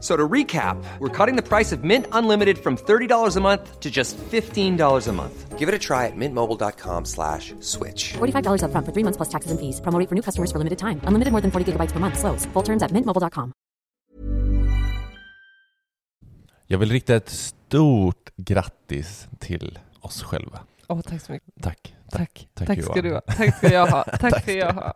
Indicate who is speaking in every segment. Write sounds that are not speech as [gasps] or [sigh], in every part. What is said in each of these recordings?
Speaker 1: F- So to recap, we're cutting the price of Mint Unlimited from $30 a month to just $15 a month. Give it a try at mintmobile.com slash switch.
Speaker 2: $45 upfront for three months plus taxes and fees. Promo rate for new customers for limited time. Unlimited more than 40 gigabytes per month. Slows. Full terms at mintmobile.com.
Speaker 3: Jag vill rikta ett stort grattis till oss själva.
Speaker 4: Åh, tack så mycket.
Speaker 3: Tack.
Speaker 4: Tack.
Speaker 3: tack,
Speaker 4: Tack,
Speaker 3: Johan.
Speaker 4: ska du ha. Tack ska jag ha. [laughs] Tack,
Speaker 3: Tack
Speaker 4: ska jag ha.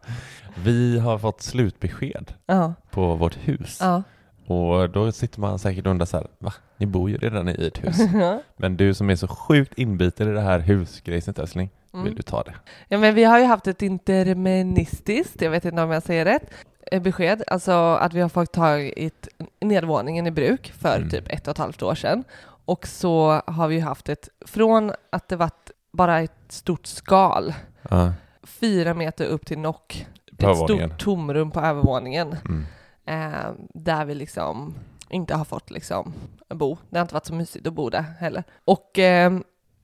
Speaker 3: Vi har fått slutbesked
Speaker 4: Ja.
Speaker 3: på vårt hus.
Speaker 4: Ja.
Speaker 3: Och då sitter man säkert och undrar så här, va? Ni bor ju redan i ett hus. [laughs] Men du som är så sjukt inbiten i det här husgrejset älskling,
Speaker 4: Mm.
Speaker 3: vill du ta det?
Speaker 4: ja, men vi har ju haft ett interministiskt, jag vet inte om jag säger rätt, eh, besked, alltså att vi har fått tagit nedervåningen i bruk för
Speaker 3: Mm.
Speaker 4: typ ett och ett halvt år sedan. Och så har vi ju haft ett, från att det varit bara ett stort skal,
Speaker 3: Ja,
Speaker 4: fyra meter upp till nock, ett stort tomrum på övervåningen,
Speaker 3: Mm.
Speaker 4: Eh, där vi liksom inte har fått liksom bo. Det har inte varit så mysigt att bo där heller. Och eh,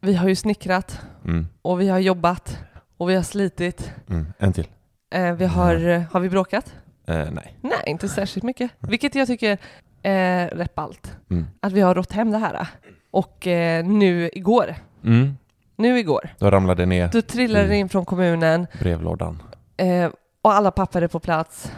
Speaker 4: vi har ju snickrat
Speaker 3: Mm.
Speaker 4: och vi har jobbat och vi har slitit.
Speaker 3: Mm. En till.
Speaker 4: Eh, vi har, eh, har vi bråkat?
Speaker 3: Eh, nej.
Speaker 4: Nej, inte särskilt mycket. Vilket jag tycker är rätt ballt.
Speaker 3: Mm.
Speaker 4: Att vi har rått hem det här. Och eh, nu igår,
Speaker 3: Mm.
Speaker 4: nu igår,
Speaker 3: Då ramlade det ner
Speaker 4: då trillade det
Speaker 3: Mm.
Speaker 4: in från kommunen
Speaker 3: brevlådan.
Speaker 4: eh, och alla papper är på plats.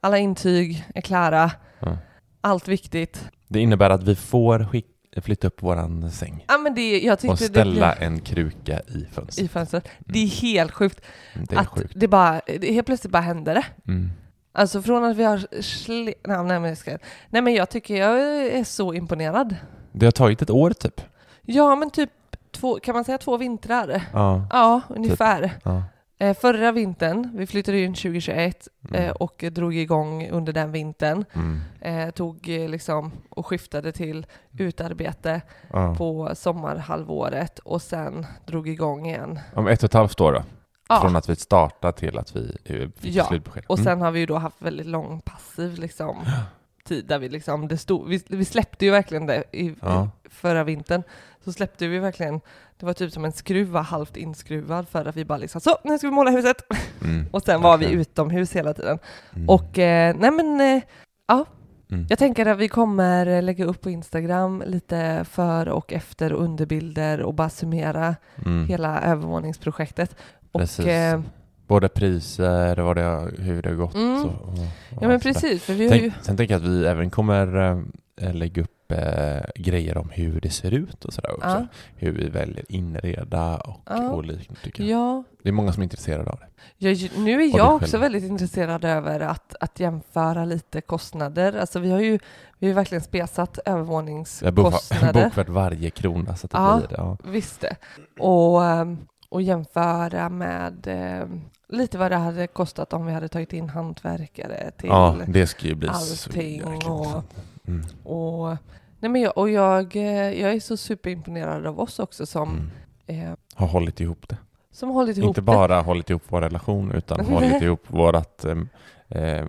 Speaker 4: Alla intyg är klara.
Speaker 3: Ja.
Speaker 4: Allt viktigt.
Speaker 3: Det innebär att vi får skick- flytta upp våran säng
Speaker 4: Ja, men det, jag tyckte
Speaker 3: och
Speaker 4: det
Speaker 3: ställa
Speaker 4: blir
Speaker 3: en kruka i fönstret.
Speaker 4: i fönstret. Det är helt sjukt
Speaker 3: Mm, Det är
Speaker 4: att
Speaker 3: sjukt.
Speaker 4: det bara, det helt plötsligt bara hände det.
Speaker 3: Mm.
Speaker 4: Alltså från att vi har sle- nej, nej, men jag ska... nej men jag tycker jag är så imponerad.
Speaker 3: Det har tagit ett år typ.
Speaker 4: Ja men typ två, kan man säga två vintrar?
Speaker 3: Ja.
Speaker 4: Ja, ungefär.
Speaker 3: ja.
Speaker 4: Eh, förra vintern, vi flyttade in 2021 eh,
Speaker 3: Mm.
Speaker 4: och drog igång under den vintern.
Speaker 3: Mm.
Speaker 4: Eh, tog eh, liksom och skiftade till utarbete
Speaker 3: Ja.
Speaker 4: på sommarhalvåret och sen drog igång igen.
Speaker 3: Om ett och ett halvt år då?
Speaker 4: Ja.
Speaker 3: Från att vi startade till att vi eh, fick
Speaker 4: Ja,
Speaker 3: slutbesked.
Speaker 4: Och
Speaker 3: Mm.
Speaker 4: sen har vi ju då haft väldigt lång passiv liksom, [gasps] tid där vi liksom, det stod, vi, vi släppte ju verkligen det i,
Speaker 3: Ja.
Speaker 4: i förra vintern. Så släppte vi verkligen, det var typ som en skruv var halvt inskruvad för att vi bara liksom, så nu ska vi måla huset!
Speaker 3: Mm. [laughs]
Speaker 4: Och sen var vi
Speaker 3: Verkligen.
Speaker 4: utomhus hela tiden.
Speaker 3: Mm.
Speaker 4: Och eh, nej men, eh, ja,
Speaker 3: Mm.
Speaker 4: jag tänker att vi kommer lägga upp på Instagram lite för och efter och underbilder och bara summera
Speaker 3: Mm.
Speaker 4: hela övervåningsprojektet. Och,
Speaker 3: Precis.
Speaker 4: eh,
Speaker 3: Både priser, vad det hur det har gått.
Speaker 4: Mm.
Speaker 3: Och, och,
Speaker 4: ja men precis, för vi har ju...
Speaker 3: Tänk, sen tänker jag att vi även kommer eh, lägga upp eh, grejer om hur det ser ut och sådär också.
Speaker 4: Ja.
Speaker 3: Hur vi väljer inreda och,
Speaker 4: Ja.
Speaker 3: och liknande tycker jag.
Speaker 4: Ja,
Speaker 3: Det är många som är intresserade av det.
Speaker 4: Jag, nu är jag
Speaker 3: själv?
Speaker 4: också väldigt intresserad över att, att jämföra lite kostnader. Alltså vi har ju vi har verkligen spesat
Speaker 3: Vi har [laughs] bokfört,
Speaker 4: övervåningskostnader.
Speaker 3: varje krona så att det
Speaker 4: Ja.
Speaker 3: blir det. Ja.
Speaker 4: Visst det. Och, ehm, och jämföra med ehm, lite vad det hade kostat om vi hade tagit in hantverkare till
Speaker 3: ja, det ska ju bli så
Speaker 4: allting
Speaker 3: intressant. Mm.
Speaker 4: och Nej men jag, och jag, eh, jag är så superimponerad av oss också som,
Speaker 3: Mm.
Speaker 4: eh,
Speaker 3: Har hållit ihop det.
Speaker 4: som hållit ihop
Speaker 3: Inte
Speaker 4: det.
Speaker 3: bara hållit ihop vår relation utan [laughs] hållit ihop vårat, em, eh,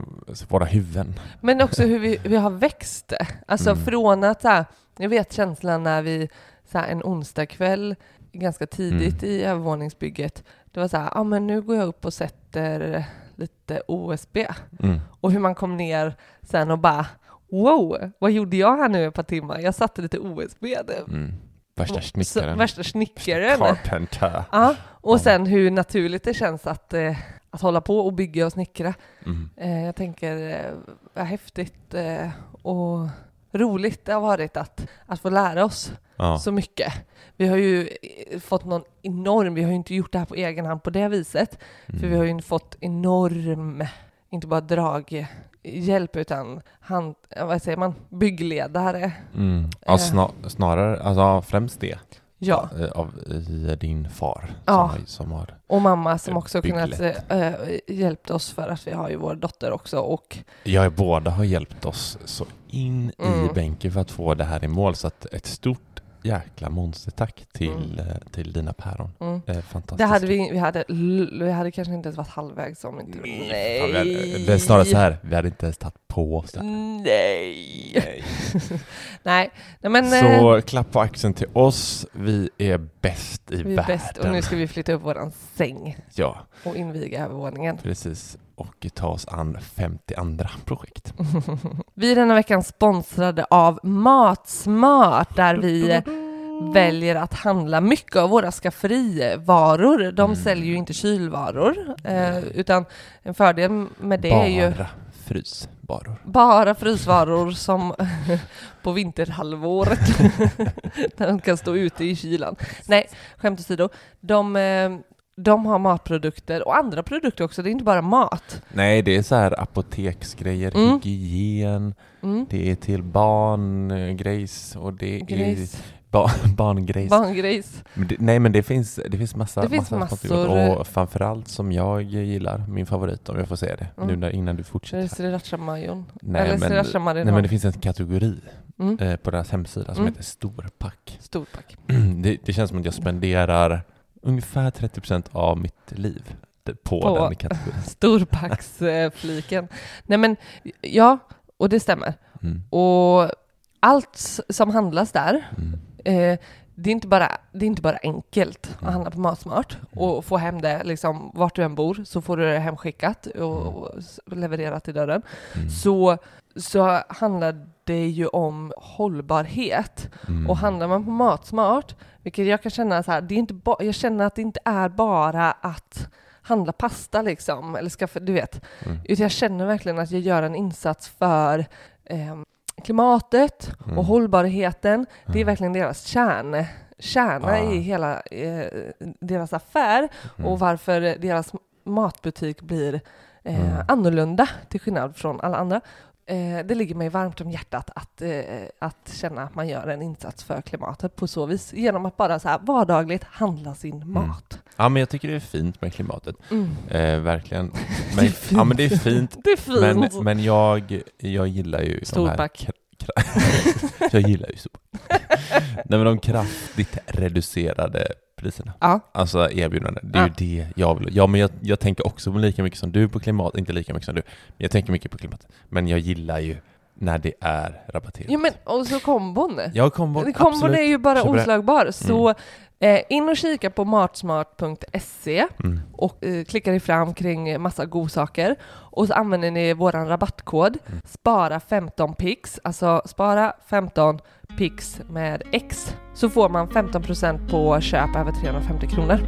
Speaker 3: våra huvuden.
Speaker 4: Men också hur vi, vi har växt. Alltså
Speaker 3: Mm.
Speaker 4: från att, så här, jag vet känslan när vi så här, en onsdagkväll ganska tidigt
Speaker 3: Mm.
Speaker 4: i övervåningsbygget, det var så här, ah, men nu går jag upp och sätter lite OSB.
Speaker 3: Mm.
Speaker 4: Och hur man kom ner sen och bara wow, vad gjorde jag här nu ett par timmar? Jag satte lite OSB nu.
Speaker 3: Mm. Värsta
Speaker 4: Så,
Speaker 3: snickaren.
Speaker 4: värsta snickaren.
Speaker 3: Carpenter.
Speaker 4: Ja, och sen hur naturligt det känns att, eh, att hålla på och bygga och snickra.
Speaker 3: Mm.
Speaker 4: Eh, jag tänker eh, vad häftigt eh, och roligt det har varit att, att få lära oss
Speaker 3: Ja.
Speaker 4: så mycket. Vi har ju eh, fått någon enorm, vi har ju inte gjort det här på egen hand på det viset,
Speaker 3: Mm.
Speaker 4: för vi har ju fått enorm, inte bara draghjälp utan hand, vad säger man, byggledare.
Speaker 3: Mm. Ja,
Speaker 4: Eh.
Speaker 3: sna snarare, alltså ja, främst det.
Speaker 4: Ja,
Speaker 3: Eh, Av i din far
Speaker 4: Ja.
Speaker 3: som, har- som har...
Speaker 4: och mamma som
Speaker 3: Eh,
Speaker 4: också kunnat äh, hjälpt oss för att vi har ju vår dotter också och
Speaker 3: Jag båda har hjälpt oss så in i
Speaker 4: Mm.
Speaker 3: bänken för att få det här i mål. Så att ett stort jäkla monstertack till,
Speaker 4: Mm.
Speaker 3: eh, till dina päron.
Speaker 4: mm.
Speaker 3: Eh, fantastiskt.
Speaker 4: Det hade vi, vi hade, vi hade kanske inte ens varit halvvägs om inte...
Speaker 3: Nej! Det är snarare så här, vi hade inte ens tagit på oss det.
Speaker 4: Nej! [laughs] Nej, nej men... eh,
Speaker 3: Så klapp på axeln till oss. Vi är bäst i
Speaker 4: vi är
Speaker 3: världen.
Speaker 4: bäst och nu ska vi flytta upp våran säng
Speaker 3: Ja,
Speaker 4: och inviga övervåningen.
Speaker 3: precis. Och ta oss an 50 andra projekt. [laughs]
Speaker 4: Vi är denna veckan sponsrade av Matsmart där vi väljer att handla mycket av våra skafferivaror. De
Speaker 3: Mm.
Speaker 4: säljer ju inte kylvaror, eh, utan en fördel med det är ju
Speaker 3: Bara frysvaror.
Speaker 4: bara frysvaror som [laughs] på vinterhalvåret [laughs] när de kan stå ute i kylan. Nej, skämt åsido. De, eh, de har matprodukter och andra produkter också, det är inte bara mat.
Speaker 3: Nej, det är så här apoteksgrejer,
Speaker 4: Mm.
Speaker 3: hygien,
Speaker 4: Mm.
Speaker 3: det är till barngrejs och det
Speaker 4: Grejs,
Speaker 3: är ba [laughs] barngrejs.
Speaker 4: barngrejs.
Speaker 3: Men det, nej men det finns, det finns massa,
Speaker 4: Det finns
Speaker 3: massa
Speaker 4: massor.
Speaker 3: Och framförallt som jag gillar, min favorit om jag får säga det,
Speaker 4: Mm.
Speaker 3: nu när, innan du fortsätter.
Speaker 4: sriracha-majon.
Speaker 3: Nej,
Speaker 4: Eller
Speaker 3: men-. Nej men det finns en kategori
Speaker 4: mm.
Speaker 3: eh, på deras hemsida som
Speaker 4: Mm.
Speaker 3: heter storpack.
Speaker 4: Storpack. [clears throat]
Speaker 3: det, det känns som att jag spenderar ungefär 30% av mitt liv på,
Speaker 4: På-
Speaker 3: den kategorin. [laughs]
Speaker 4: Storpacksfliken. Nej men, ja, och det stämmer.
Speaker 3: Mm.
Speaker 4: Och allt som handlas där
Speaker 3: Mm.
Speaker 4: Eh, det, är inte bara, det är inte bara enkelt att
Speaker 3: Mm.
Speaker 4: handla på Matsmart och få hem det liksom, vart du än bor så får du det hemskickat och, s- levererat i dörren.
Speaker 3: Mm.
Speaker 4: Så, så handlar det ju om hållbarhet.
Speaker 3: Mm.
Speaker 4: Och handlar man på Matsmart, vilket jag kan känna så här, det är inte ba- jag känner att det inte är bara att handla pasta liksom, eller skaffa, du vet.
Speaker 3: Mm.
Speaker 4: Utan jag känner verkligen att jag gör en insats för ehm, klimatet
Speaker 3: Mm.
Speaker 4: och hållbarheten. Det är
Speaker 3: Mm.
Speaker 4: verkligen deras kärn, kärna
Speaker 3: Ah.
Speaker 4: i hela eh, deras affär
Speaker 3: Mm.
Speaker 4: och varför deras matbutik blir eh,
Speaker 3: Mm.
Speaker 4: annorlunda till skillnad från alla andra. Eh, det ligger mig varmt om hjärtat att, eh, att känna att man gör en insats för klimatet på så vis genom att bara så här vardagligt handla sin mat.
Speaker 3: Ja men jag tycker det är fint med klimatet,
Speaker 4: Mm.
Speaker 3: eh, verkligen. [laughs]
Speaker 4: Det
Speaker 3: Men,
Speaker 4: är fint.
Speaker 3: ja men det är fint,
Speaker 4: Det är fint!
Speaker 3: men, men jag, jag gillar ju de här
Speaker 4: Storpack.
Speaker 3: kra- kra- [laughs] Jag gillar ju storpack. [laughs] Nej men de kraftigt reducerade priserna.
Speaker 4: Ja.
Speaker 3: Alltså erbjudanden, det är
Speaker 4: Ja.
Speaker 3: ju det jag vill. Ja men jag, jag tänker också lika mycket som du på klimat, inte lika mycket som du, men jag tänker mycket på klimat. Men jag gillar ju när det är rabatterat.
Speaker 4: ja men och så kombon.
Speaker 3: Jag kombon,
Speaker 4: Kombon
Speaker 3: absolut.
Speaker 4: är ju bara
Speaker 3: det.
Speaker 4: oslagbar. Så eh, in och kika på matsmart.se
Speaker 3: Mm.
Speaker 4: och eh, klickar ni fram kring massa godsaker och så använder ni våran rabattkod
Speaker 3: Mm.
Speaker 4: spara 15 pix, alltså spara 15 pix med X så får man 15% på köp över 350 kronor.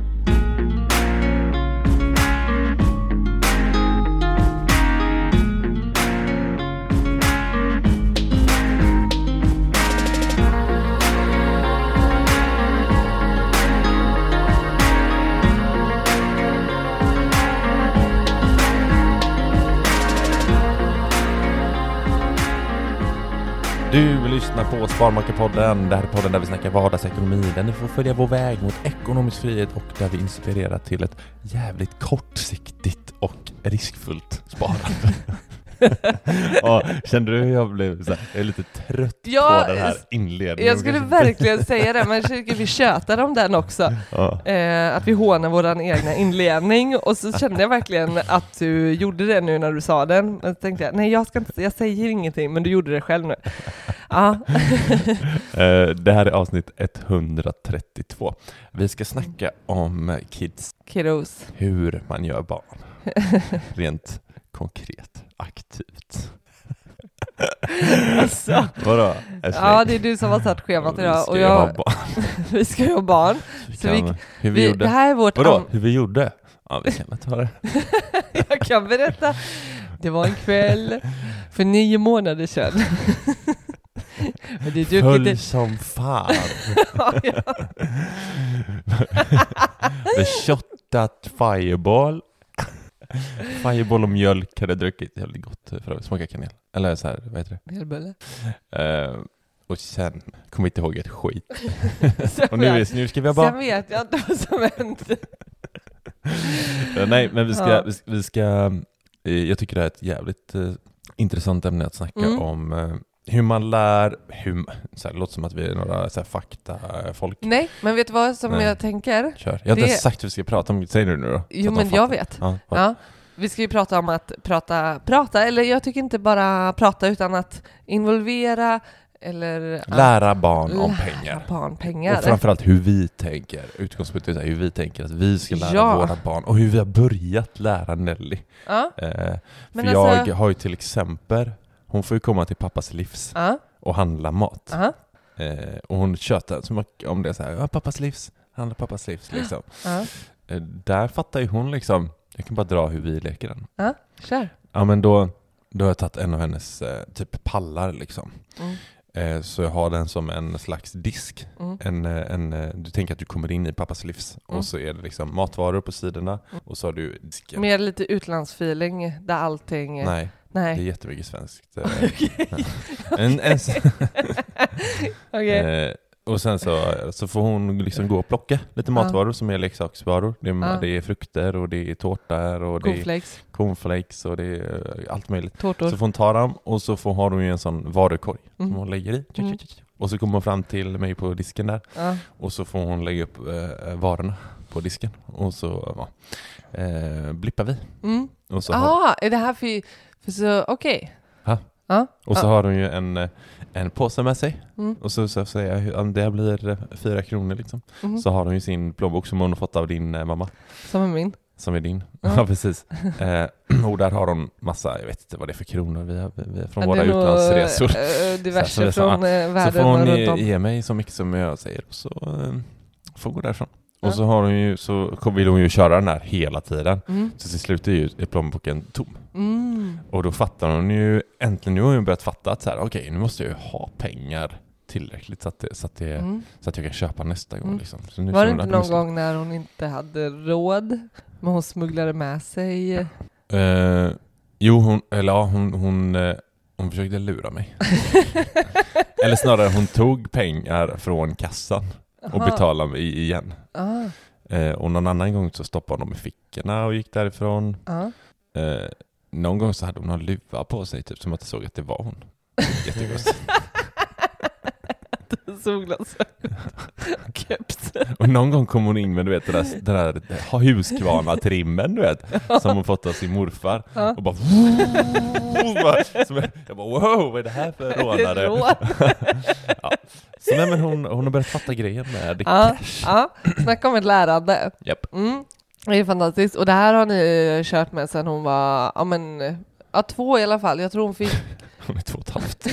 Speaker 3: Du lyssnar på Sparmakarpodden. Det här är podden där vi snackar vardagsekonomi, där ni får följa vår väg mot ekonomisk frihet och där vi inspirerar till ett jävligt kortsiktigt och riskfullt sparande. [laughs] [laughs] ja, kände du hur jag blev så här, jag är lite trött
Speaker 4: Ja,
Speaker 3: på den här inledningen?
Speaker 4: Jag skulle [laughs] verkligen säga det, men jag tycker vi tjötar om den också.
Speaker 3: Ja.
Speaker 4: Eh, att vi hånar vår egna inledning och så kände jag verkligen att du gjorde det nu när du sa den. Men så tänkte jag, nej jag, ska inte, jag säger ingenting, men du gjorde det själv nu. Ja, [laughs]
Speaker 3: Eh, Det här är avsnitt 132. Vi ska snacka om kids,
Speaker 4: kiddos.
Speaker 3: hur man gör barn. Rent konkret, aktivt. [laughs]
Speaker 4: Alltså,
Speaker 3: Vadå?
Speaker 4: ja, det är du som har satt schemat idag
Speaker 3: Ska
Speaker 4: och
Speaker 3: jag ha
Speaker 4: jag,
Speaker 3: barn? [laughs]
Speaker 4: vi ska ju ha barn.
Speaker 3: Vi
Speaker 4: Så vi-
Speaker 3: hur vi,
Speaker 4: Vi,
Speaker 3: gjorde?
Speaker 4: det här är vårt...
Speaker 3: Vadå?
Speaker 4: am-
Speaker 3: Hur vi gjorde? Ja, vi kan väl ta det. [laughs]
Speaker 4: Jag kan berätta. Det var en kväll för nio månader sedan. Det
Speaker 3: Full
Speaker 4: duktigt.
Speaker 3: som fan.
Speaker 4: Ja, ja.
Speaker 3: Vi shottat Fireball. [laughs] Fireball och mjölk hade jag druckit. Jävligt gott för att smaka kanel. Eller så här, vad heter
Speaker 4: Mjölbulle.
Speaker 3: det? Eh, och sen kommer jag inte ihåg ett skit. [laughs] Och nu, nu ska vi ha barn.
Speaker 4: Sen vet jag inte vad som.
Speaker 3: Eh, Nej, men vi ska,
Speaker 4: Ja.
Speaker 3: vi vi ska eh, jag tycker det är ett jävligt eh, intressant ämne att snacka
Speaker 4: Mm.
Speaker 3: om eh, hur man lär, hur, så här, det låter som att vi är några så här, fakta-folk.
Speaker 4: Nej, men vet du vad som
Speaker 3: Nej.
Speaker 4: jag tänker?
Speaker 3: Kör. Jag har inte
Speaker 4: Det-
Speaker 3: ens sagt vad vi ska prata om, säg nu nu då.
Speaker 4: Jo, men jag vet.
Speaker 3: Ja,
Speaker 4: Ja, vi ska ju prata om att prata, prata, eller jag tycker inte bara prata utan att involvera eller
Speaker 3: Lära barn om
Speaker 4: lära
Speaker 3: pengar.
Speaker 4: barn pengar.
Speaker 3: Och framförallt hur vi tänker. Utgångspunkten är hur vi tänker att vi ska lära
Speaker 4: Ja.
Speaker 3: våra barn och hur vi har börjat lära Nelly.
Speaker 4: Ja,
Speaker 3: Eh, för
Speaker 4: Men
Speaker 3: jag
Speaker 4: alltså-
Speaker 3: har ju till exempel, hon får ju komma till pappas livs
Speaker 4: ja,
Speaker 3: och handla mat.
Speaker 4: ja,
Speaker 3: Eh, och hon tjötar så mycket om det så här, pappas livs, handla pappas livs liksom. Eh, där fattar ju hon liksom, jag kan bara dra hur vi leker den.
Speaker 4: ja, kör.
Speaker 3: Ja men då, då har jag tagit en av hennes eh, typ pallar liksom.
Speaker 4: Mm,
Speaker 3: Eh, så jag har den som en slags disk.
Speaker 4: mm,
Speaker 3: En, eh, en, eh, du tänker att du kommer in i pappas livs
Speaker 4: Mm.
Speaker 3: och så är det liksom matvaror på sidorna
Speaker 4: Mm.
Speaker 3: och så har du disken.
Speaker 4: Mer lite utlandsfeeling där allting...
Speaker 3: Nej, det är
Speaker 4: Nej.
Speaker 3: jättemycket svenskt. eh. [laughs] [laughs] En, en, [laughs]
Speaker 4: Okej.
Speaker 3: eh, och sen så, så får hon liksom gå och plocka lite matvaror som är leksaksvaror. Det är, det är frukter och det är tårtor och det är
Speaker 4: Cornflakes,
Speaker 3: cornflakes och det är eh, allt möjligt.
Speaker 4: tårtor.
Speaker 3: Så får hon ta dem och så får, har hon ju en sån varukorg
Speaker 4: Mm.
Speaker 3: som hon lägger i.
Speaker 4: Mm.
Speaker 3: Och så kommer hon fram till mig på disken där
Speaker 4: Ja.
Speaker 3: och så får hon lägga upp eh, varorna på disken och så ja, eh, blippar vi.
Speaker 4: Mm.
Speaker 3: Och så, har,
Speaker 4: Ah, är det här för... så, okej.
Speaker 3: Ja.
Speaker 4: Ja.
Speaker 3: och så
Speaker 4: ja.
Speaker 3: har hon ju en, eh, en påse med sig
Speaker 4: Mm.
Speaker 3: och så, så säger jag om det blir eh, fyra kronor liksom.
Speaker 4: Mm.
Speaker 3: Så har hon ju sin plånbok som hon har fått av din eh, mamma.
Speaker 4: Som är min.
Speaker 3: Som är din.
Speaker 4: Ja. [laughs]
Speaker 3: Ja, precis. Eh, [clears throat] och där har hon massa, jag vet inte vad det är för kronor vi har, vi från
Speaker 4: Ja,
Speaker 3: våra utlandsresor. här,
Speaker 4: diverse
Speaker 3: så är så,
Speaker 4: från eh,
Speaker 3: Så
Speaker 4: världen
Speaker 3: får hon ge, ge mig så mycket som jag säger och så eh, får gå därifrån. Och så, har hon ju, så vill hon ju köra den här hela tiden.
Speaker 4: Mm.
Speaker 3: Så till slut är ju plånboken tom.
Speaker 4: Mm.
Speaker 3: Och då fattar hon ju, äntligen nu har hon börjat fatta att så här, okej nu måste jag ju ha pengar tillräckligt så att, det, så, att det,
Speaker 4: Mm.
Speaker 3: så att jag kan köpa nästa gång.
Speaker 4: Mm.
Speaker 3: Liksom.
Speaker 4: Var det
Speaker 3: hon
Speaker 4: inte någon
Speaker 3: måste-
Speaker 4: gång när hon inte hade råd, men hon smugglade med sig...
Speaker 3: Eh, jo, hon, eller ja, hon, hon, eh, hon försökte lura mig. [laughs] eller snarare hon tog pengar från kassan och
Speaker 4: Aha.
Speaker 3: betalade mig igen.
Speaker 4: Ah,
Speaker 3: Eh, och någon annan gång så stoppade hon dem i fickorna och gick därifrån.
Speaker 4: ah.
Speaker 3: Eh, någon gång så hade hon någon luva på sig, typ som att jag såg att det var hon. Jättegott. [laughs]
Speaker 4: Solglasögon och [laughs] keps.
Speaker 3: och någon gång kom hon in med du vet, den där, den där Husqvarna-trimmen du vet, som hon fått av sin morfar.
Speaker 4: Ja.
Speaker 3: Och bara... bara jag, bara wow, vad är det här för [laughs] rånare? [laughs] Ja. Så nej, men hon, hon har börjat fatta grejen med
Speaker 4: Ja,
Speaker 3: cash.
Speaker 4: ja. Snacka om ett lärande.
Speaker 3: Japp.
Speaker 4: Mm. Det är fantastiskt. Och det här har ni kört med sedan hon var, ja men, ja två i alla fall. Jag tror hon fick
Speaker 3: Hon är två och ett halvt.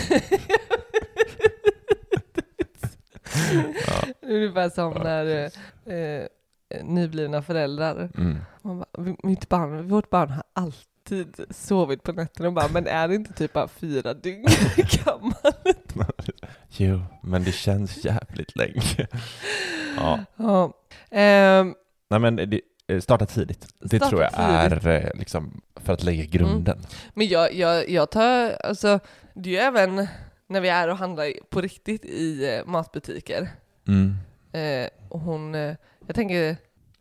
Speaker 3: Ja.
Speaker 4: ungefär som när eh, eh, nyblivna föräldrar.
Speaker 3: mm.
Speaker 4: Man bara, mitt barn, vårt barn har alltid sovit på nätterna och bara, men är det inte typ bara fyra dygn [laughs] gammal? [laughs]
Speaker 3: Jo, men det känns jävligt länge. [laughs] ja.
Speaker 4: Ja. Ehm,
Speaker 3: Nej men det, eh, starta tidigt. Det
Speaker 4: Starta
Speaker 3: tror jag
Speaker 4: tidigt.
Speaker 3: är eh, liksom för att lägga grunden.
Speaker 4: men jag, jag, jag tar, alltså, det är ju även när vi är och handlar på riktigt i eh, matbutiker.
Speaker 3: Mm.
Speaker 4: Eh, och hon, eh, jag tänker,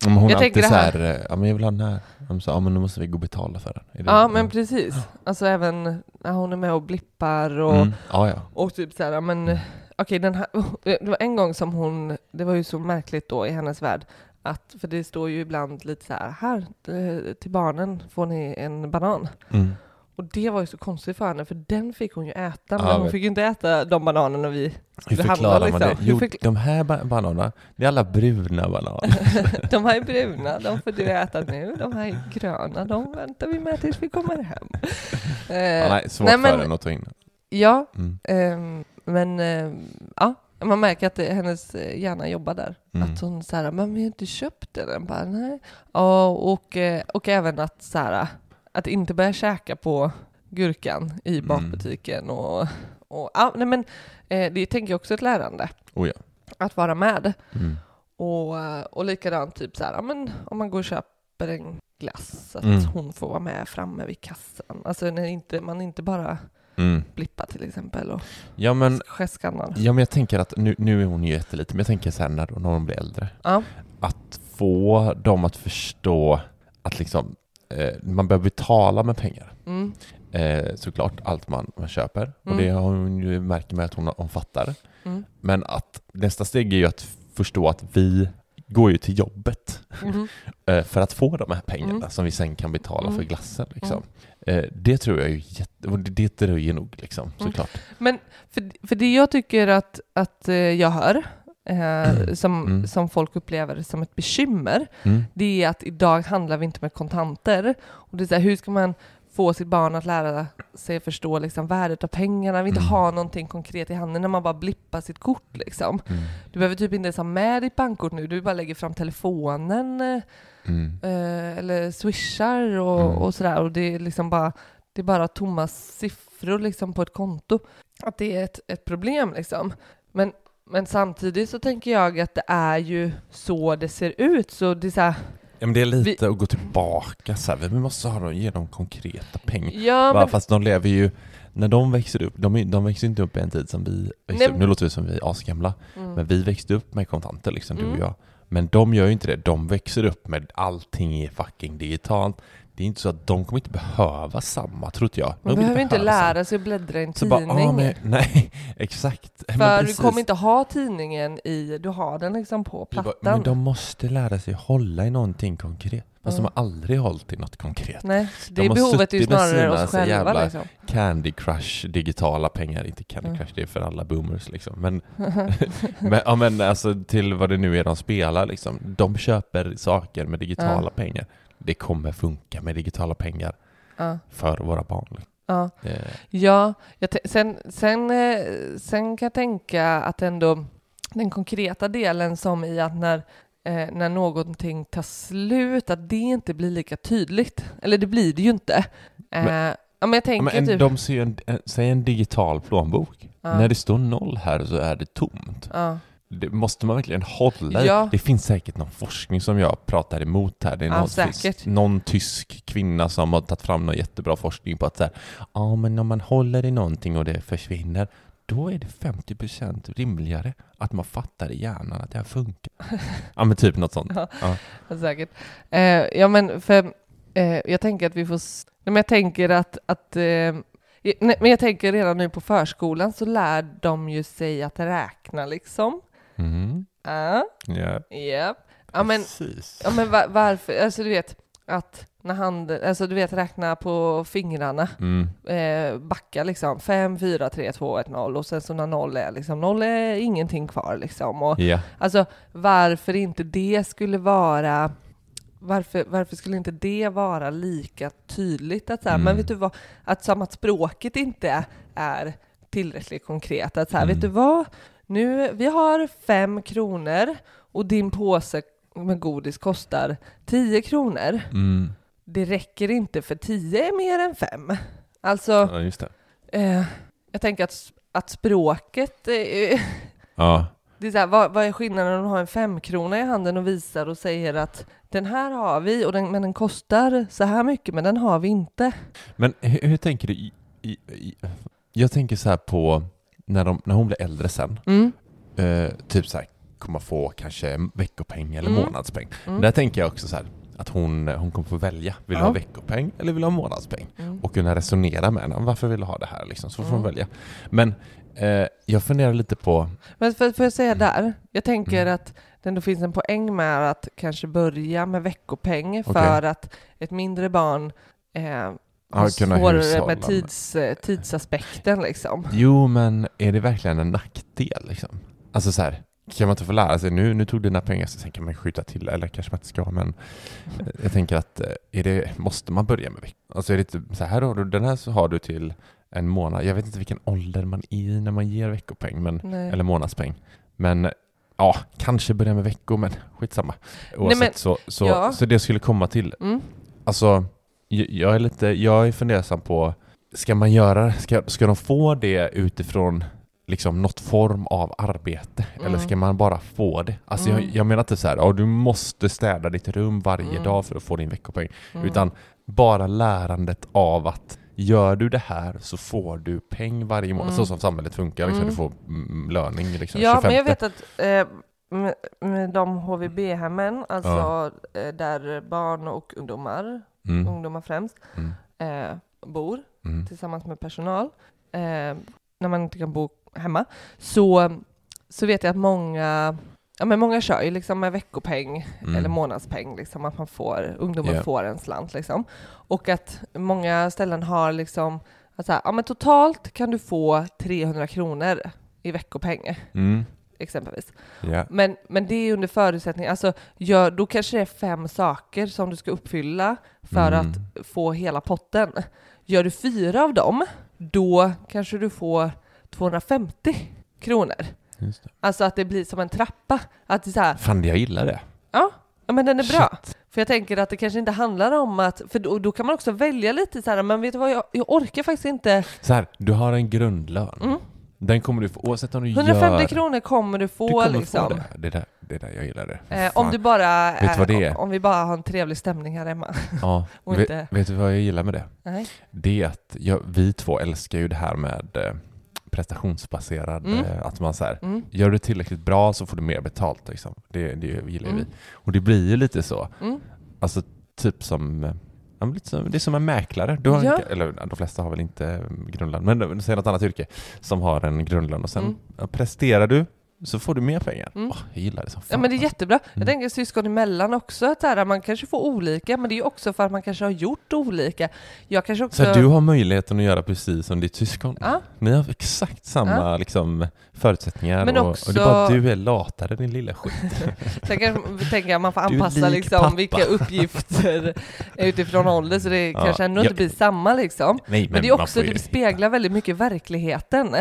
Speaker 3: Men hon
Speaker 4: Jag
Speaker 3: alltid så här, eh, ja men jag vill ha den här. De sa, ja men då måste vi gå och betala för den. Är det-
Speaker 4: ja men precis. Alltså även när hon är med och blippar och,
Speaker 3: Mm. Ja, ja.
Speaker 4: och typ så här, ja, men eh, okej den här, [laughs] det var en gång som hon, det var ju så märkligt då i hennes värld, att, för det står ju ibland lite så här, här till barnen får ni en banan.
Speaker 3: Mm.
Speaker 4: Och det var ju så konstigt för henne, för den fick hon ju äta,
Speaker 3: Ja,
Speaker 4: men hon
Speaker 3: vet.
Speaker 4: fick ju inte äta de bananerna vi
Speaker 3: Hur
Speaker 4: det handlar
Speaker 3: förklarar man
Speaker 4: liksom.
Speaker 3: det?
Speaker 4: Hur
Speaker 3: Jo,
Speaker 4: förkla-
Speaker 3: de här ba- bananerna, det är alla bruna bananer. [laughs]
Speaker 4: De här är bruna, de får du äta nu. De här är gröna, de väntar vi med tills vi kommer hem. Eh,
Speaker 3: Ja, nej, svårt
Speaker 4: nej, men-
Speaker 3: för henne att ta in.
Speaker 4: Ja,
Speaker 3: Mm.
Speaker 4: ehm, men ehm, ja, man märker att det, hennes eh, hjärna jobbar där.
Speaker 3: Mm.
Speaker 4: Att hon så här, men vi har inte köpt den. Bara, nej. Ja, och, eh, och även att så här, att inte börja käka på gurkan i
Speaker 3: Mm.
Speaker 4: bakbutiken och, och ja, nej men eh, det tänker jag också ett lärande.
Speaker 3: Oh ja.
Speaker 4: Att vara med.
Speaker 3: Mm.
Speaker 4: Och, och likadant typ så här, ja, men om man går och köper en glass, att
Speaker 3: Mm.
Speaker 4: hon får vara med framme vid kassan. Alltså när inte, man inte bara
Speaker 3: Mm.
Speaker 4: blippar till exempel och
Speaker 3: Ja men,
Speaker 4: skäskannar.
Speaker 3: ja men jag tänker att nu, nu är hon ju jätteliten, men jag tänker sen när, när hon blir äldre,
Speaker 4: Ja.
Speaker 3: att få dem att förstå att liksom, man behöver betala med pengar.
Speaker 4: Mm.
Speaker 3: Eh, såklart, allt man, man köper. Och
Speaker 4: Mm.
Speaker 3: det har hon ju märker med att hon, hon fattar.
Speaker 4: Mm.
Speaker 3: Men att nästa steg är ju att förstå att vi går ju till jobbet
Speaker 4: Mhm. [laughs]
Speaker 3: eh, för att få de här pengarna
Speaker 4: Mm.
Speaker 3: som vi sen kan betala
Speaker 4: Mm.
Speaker 3: för glassen. Liksom. Eh, det tror jag är ju jätte... och det- Det dröjer nog liksom,
Speaker 4: Mm.
Speaker 3: såklart.
Speaker 4: Men för, för det jag tycker att, att eh, jag hör, eh, som,
Speaker 3: Mm.
Speaker 4: som folk upplever som ett bekymmer,
Speaker 3: Mm.
Speaker 4: det är att idag handlar vi inte med kontanter. Och det är så här, hur ska man få sitt barn att lära sig förstå liksom, värdet av pengarna, vi inte
Speaker 3: Mm.
Speaker 4: ha någonting konkret i handen när man bara blippar sitt kort. Liksom.
Speaker 3: Mm.
Speaker 4: Du behöver typ inte ens ha med ditt bankkort nu, du bara lägger fram telefonen
Speaker 3: Mm.
Speaker 4: eh, eller swishar och,
Speaker 3: Mm.
Speaker 4: och sådär. Och det är liksom bara, det är bara tomma siffror liksom på ett konto. Att det är ett, ett problem liksom. Men, men samtidigt så tänker jag att det är ju så det ser ut. Så det är så här,
Speaker 3: Ja, men det är lite att gå tillbaka så här. Vi måste ha dem, ge dem konkreta pengar.
Speaker 4: ja, men,
Speaker 3: Fast de lever ju, när de växer upp, de, de växer inte upp i en tid som vi växte upp. Nu låter vi som vi är asgamla,
Speaker 4: mm,
Speaker 3: men vi växte upp med kontanter liksom, du och
Speaker 4: Mm.
Speaker 3: jag. Men de gör ju inte det, de växer upp med allting är fucking digitalt. Det är inte så att de kommer inte behöva samma, tror inte jag. De
Speaker 4: man behöver inte
Speaker 3: samma.
Speaker 4: lära sig att bläddra i en
Speaker 3: Så bara,
Speaker 4: tidning.
Speaker 3: ah, men, nej, [laughs] exakt.
Speaker 4: För du kommer inte ha tidningen i, du har den liksom på
Speaker 3: Vi bara,
Speaker 4: plattan.
Speaker 3: Men de måste lära sig hålla i någonting konkret. Fast
Speaker 4: Ja.
Speaker 3: de har aldrig hållit i något konkret.
Speaker 4: Nej,
Speaker 3: De
Speaker 4: det
Speaker 3: har
Speaker 4: behovet är ju snarare oss själva
Speaker 3: jävla-
Speaker 4: liksom.
Speaker 3: Candy Crush, digitala pengar, inte Candy
Speaker 4: Ja.
Speaker 3: Crush, det är för alla boomers liksom. Men, [laughs] [laughs] men, ja, men alltså till vad det nu är de spelar liksom. De köper saker med digitala
Speaker 4: Ja.
Speaker 3: pengar. Det kommer funka med digitala pengar
Speaker 4: Ja,
Speaker 3: för våra barn.
Speaker 4: ja.
Speaker 3: Det,
Speaker 4: Ja, sen, sen, eh, sen kan jag tänka att ändå den konkreta delen som i att när, eh, när någonting tar slut, att det inte blir lika tydligt. Eller det blir det ju inte. Eh,
Speaker 3: Men-
Speaker 4: ja, men jag
Speaker 3: ja,
Speaker 4: tänker
Speaker 3: men en,
Speaker 4: typ...
Speaker 3: de ser en, säg en digital plånbok.
Speaker 4: Ja.
Speaker 3: När det står noll här så är det tomt.
Speaker 4: ja,
Speaker 3: Det måste man verkligen hålla.
Speaker 4: Ja.
Speaker 3: Det finns säkert någon forskning som jag pratar emot här. Det är
Speaker 4: Ja,
Speaker 3: någon, någon tysk kvinna som har tagit fram någon jättebra forskning på att så här, ja men om man håller i någonting och det försvinner, då är det 50% rimligare att man fattar i hjärnan att det här funkar. [laughs] ja men typ något sånt.
Speaker 4: Ja. [laughs]
Speaker 3: Ja.
Speaker 4: säkert. Eh, ja, men för eh, jag tänker att vi får... Nej, men jag tänker att... att eh, nej, men jag tänker redan nu på förskolan så lär de ju sig att räkna liksom.
Speaker 3: Mhm.
Speaker 4: Ja,
Speaker 3: Ja,
Speaker 4: ja. Ja, men
Speaker 3: precis.
Speaker 4: Ja men va- varför, alltså du vet att när handen, alltså du vet räkna på fingrarna,
Speaker 3: Mm.
Speaker 4: eh, backa liksom 5, 4, 3, 2, 1, 0 och sen så när 0 är liksom, 0 är ingenting kvar liksom. Och,
Speaker 3: Ja.
Speaker 4: alltså varför inte det skulle vara varför, varför skulle inte det vara lika tydligt? Att så här,
Speaker 3: Mm.
Speaker 4: Men vet du vad, att som att språket inte är tillräckligt konkret. Att så här,
Speaker 3: Mm.
Speaker 4: vet du vad, nu, vi har fem kronor och din påse med godis kostar 10 kronor.
Speaker 3: Mm.
Speaker 4: Det räcker inte för 10 är mer än 5. Alltså,
Speaker 3: ja, just det.
Speaker 4: eh, jag tänker att, att språket, eh, [laughs]
Speaker 3: Ja.
Speaker 4: det är så här, vad, vad är skillnaden om du har en femkrona i handen och visar och säger att den här har vi, och den, men den kostar så här mycket, men den har vi inte.
Speaker 3: Men hur, hur tänker du? I, i, i, jag tänker så här på när, de, när hon blir äldre sen,
Speaker 4: Mm.
Speaker 3: eh, typ så här, kommer få kanske veckopeng eller
Speaker 4: Mm.
Speaker 3: månadspeng.
Speaker 4: Mm.
Speaker 3: Där tänker jag också så här, att hon, hon kommer få välja. Vill du
Speaker 4: Ja.
Speaker 3: ha veckopeng eller vill du ha månadspeng?
Speaker 4: Mm.
Speaker 3: Och kunna resonera med henne. Varför vill du ha det här? Liksom, så får hon
Speaker 4: Mm.
Speaker 3: välja. Men eh, jag funderar lite på...
Speaker 4: Men för, får jag säga där, jag tänker
Speaker 3: Mm.
Speaker 4: att det ändå finns en poäng med att kanske börja med veckopeng för att ett mindre barn eh,
Speaker 3: Kunna
Speaker 4: svårare
Speaker 3: hushålla
Speaker 4: med tids, eh, tidsaspekten liksom.
Speaker 3: Jo, men är det verkligen en nackdel liksom? Alltså så här, kan man inte få lära sig nu, nu tog dina pengar så sen kan man skjuta till, eller kanske man inte ska, men eh, jag tänker att eh, är det, måste man börja med veck? Alltså är det inte, så här har du, den här så har du till en månad, jag vet inte vilken ålder man är i när man ger veckopeng, men,
Speaker 4: Nej.
Speaker 3: eller månadspeng, men ja, kanske börja med veckor, men skitsamma. Oavsett,
Speaker 4: men-
Speaker 3: så, så,
Speaker 4: ja.
Speaker 3: så det skulle komma till,
Speaker 4: Mm.
Speaker 3: Alltså, jag är lite, jag är fundersam på, ska man göra, ska, ska de få det utifrån liksom något form av arbete? Eller
Speaker 4: Mm.
Speaker 3: ska man bara få det? Alltså jag,
Speaker 4: Mm.
Speaker 3: jag menar inte så här, ja, du måste städa ditt rum varje
Speaker 4: Mm.
Speaker 3: dag för att få din veckopeng.
Speaker 4: Mm.
Speaker 3: Utan bara lärandet av att gör du det här så får du peng varje månad.
Speaker 4: Mm.
Speaker 3: Så som samhället funkar, liksom,
Speaker 4: Mm.
Speaker 3: du får mm, löning liksom,
Speaker 4: Ja,
Speaker 3: 25.
Speaker 4: men jag vet att eh, med, med de HVB-hemmen, alltså eh, där barn och ungdomar,
Speaker 3: Mm.
Speaker 4: ungdomar främst,
Speaker 3: Mm.
Speaker 4: eh, bor
Speaker 3: Mm.
Speaker 4: tillsammans med personal, eh, när man inte kan bo hemma, så, så vet jag att många Ja, men många kör ju liksom med veckopeng
Speaker 3: Mm.
Speaker 4: eller månadspeng, liksom, att man får, ungdomar
Speaker 3: Ja.
Speaker 4: får en slant. Liksom. Och att många ställen har liksom, att så här, ja, men totalt kan du få 300 kronor i veckopeng,
Speaker 3: Mm.
Speaker 4: Exempelvis.
Speaker 3: Ja.
Speaker 4: Men, men det är under förutsättning, alltså gör, då kanske det är fem saker som du ska uppfylla för
Speaker 3: Mm.
Speaker 4: att få hela potten. Gör du fyra av dem, då kanske du får 250 kronor. Alltså att det blir som en trappa. Att det så här,
Speaker 3: Fan, jag gillar det.
Speaker 4: ja, men den är bra.
Speaker 3: Shit.
Speaker 4: För jag tänker att det kanske inte handlar om att, för då, då kan man också välja lite så här, men vet du vad, jag, jag orkar faktiskt inte.
Speaker 3: Så här, du har en grundlön.
Speaker 4: Mm.
Speaker 3: Den kommer du få oavsett om du
Speaker 4: 150
Speaker 3: gör...
Speaker 4: kronor kommer du få
Speaker 3: Du kommer
Speaker 4: liksom.
Speaker 3: få det. Det där, det där, jag gillar det.
Speaker 4: Eh, om du bara,
Speaker 3: Vet vad det är?
Speaker 4: om vi bara har en trevlig stämning här hemma.
Speaker 3: Ja, [laughs] vet,
Speaker 4: inte-
Speaker 3: vet du vad jag gillar med det?
Speaker 4: Nej.
Speaker 3: Det är att jag, vi två älskar ju det här med eh, prestationsbaserad,
Speaker 4: Mm.
Speaker 3: eh, att man så här,
Speaker 4: Mm.
Speaker 3: gör du tillräckligt bra så får du mer betalt liksom. Det, det gillar
Speaker 4: Mm.
Speaker 3: vi. Och det blir ju lite så,
Speaker 4: Mm.
Speaker 3: alltså typ som det är som en mäklare. Du har
Speaker 4: Ja.
Speaker 3: en, eller de flesta har väl inte grundlön, men säg något annat yrke som har en grundlön och sen
Speaker 4: Mm.
Speaker 3: presterar du så får du mer pengar.
Speaker 4: Mm.
Speaker 3: Åh, jag gillar det som fan.
Speaker 4: Ja men det är jättebra. Jag
Speaker 3: Mm.
Speaker 4: tänker syskon emellan också, att här, man kanske får olika, men det är också för att man kanske har gjort olika. Jag kanske också...
Speaker 3: Så du har möjligheten att göra precis som ditt syskon?
Speaker 4: Ja,
Speaker 3: Ni har exakt samma liksom, förutsättningar
Speaker 4: Men
Speaker 3: och,
Speaker 4: också-
Speaker 3: och det är bara du är latare din lilla skit. [laughs]
Speaker 4: sen kanske tänker jag man får anpassa
Speaker 3: lik
Speaker 4: liksom
Speaker 3: pappa.
Speaker 4: vilka uppgifter [laughs] utifrån ålder, så det
Speaker 3: Ja,
Speaker 4: kanske ändå
Speaker 3: jag-
Speaker 4: inte blir samma liksom.
Speaker 3: Nej,
Speaker 4: Men, det är också,
Speaker 3: ju
Speaker 4: det speglar väldigt mycket verkligheten.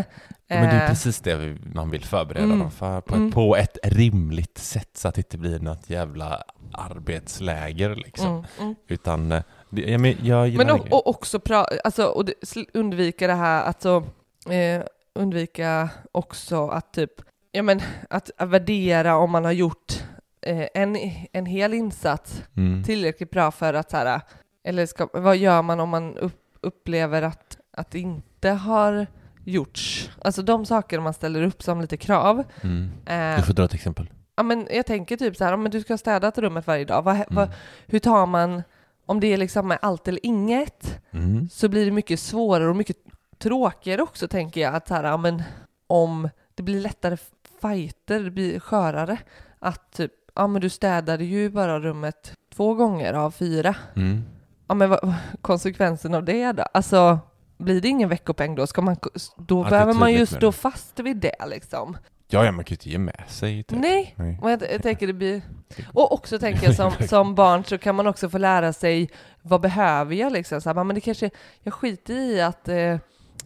Speaker 3: Ja, men det är
Speaker 4: Eh,
Speaker 3: precis det man vill förbereda
Speaker 4: Mm.
Speaker 3: dem för på,
Speaker 4: Mm.
Speaker 3: ett, på ett rimligt sätt så att det inte blir något jävla arbetsläger liksom.
Speaker 4: mm, mm.
Speaker 3: Utan, eh, ja, men jag gillar
Speaker 4: Men och, och också pra, alltså, och det, undvika det här, alltså, eh, undvika också att typ, ja men att värdera om man har gjort eh, en, en hel insats
Speaker 3: mm.
Speaker 4: tillräckligt bra för att så här, eller ska, vad gör man om man upp, upplever att, att det inte har gjorts? Alltså de saker man ställer upp som lite krav.
Speaker 3: Mm.
Speaker 4: Eh,
Speaker 3: Du får dra ett exempel.
Speaker 4: ja, men jag tänker typ så här, om du ska ha städat rummet varje dag, vad,
Speaker 3: Mm.
Speaker 4: vad, hur tar man, om det är liksom allt eller inget,
Speaker 3: Mm.
Speaker 4: så blir det mycket svårare och mycket tråkigare också tänker jag. Att så här, ja, men om det blir lättare fighter, det blir skörare. Att typ, ja men du städade ju bara rummet två gånger av fyra.
Speaker 3: Mm.
Speaker 4: Ja men vad, konsekvensen av det då? Alltså, blir det ingen veckopeng då? Ska man, då
Speaker 3: är
Speaker 4: behöver man ju stå fast vid det liksom.
Speaker 3: Ja, ja, man kan ju inte ge med sig. Typ.
Speaker 4: Nej,
Speaker 3: Nej.
Speaker 4: jag, jag tänker det blir... [laughs] Och också tänker jag som, [laughs] som barn så kan man också få lära sig vad behöver jag liksom? Så här, men det kanske, jag skiter i att eh,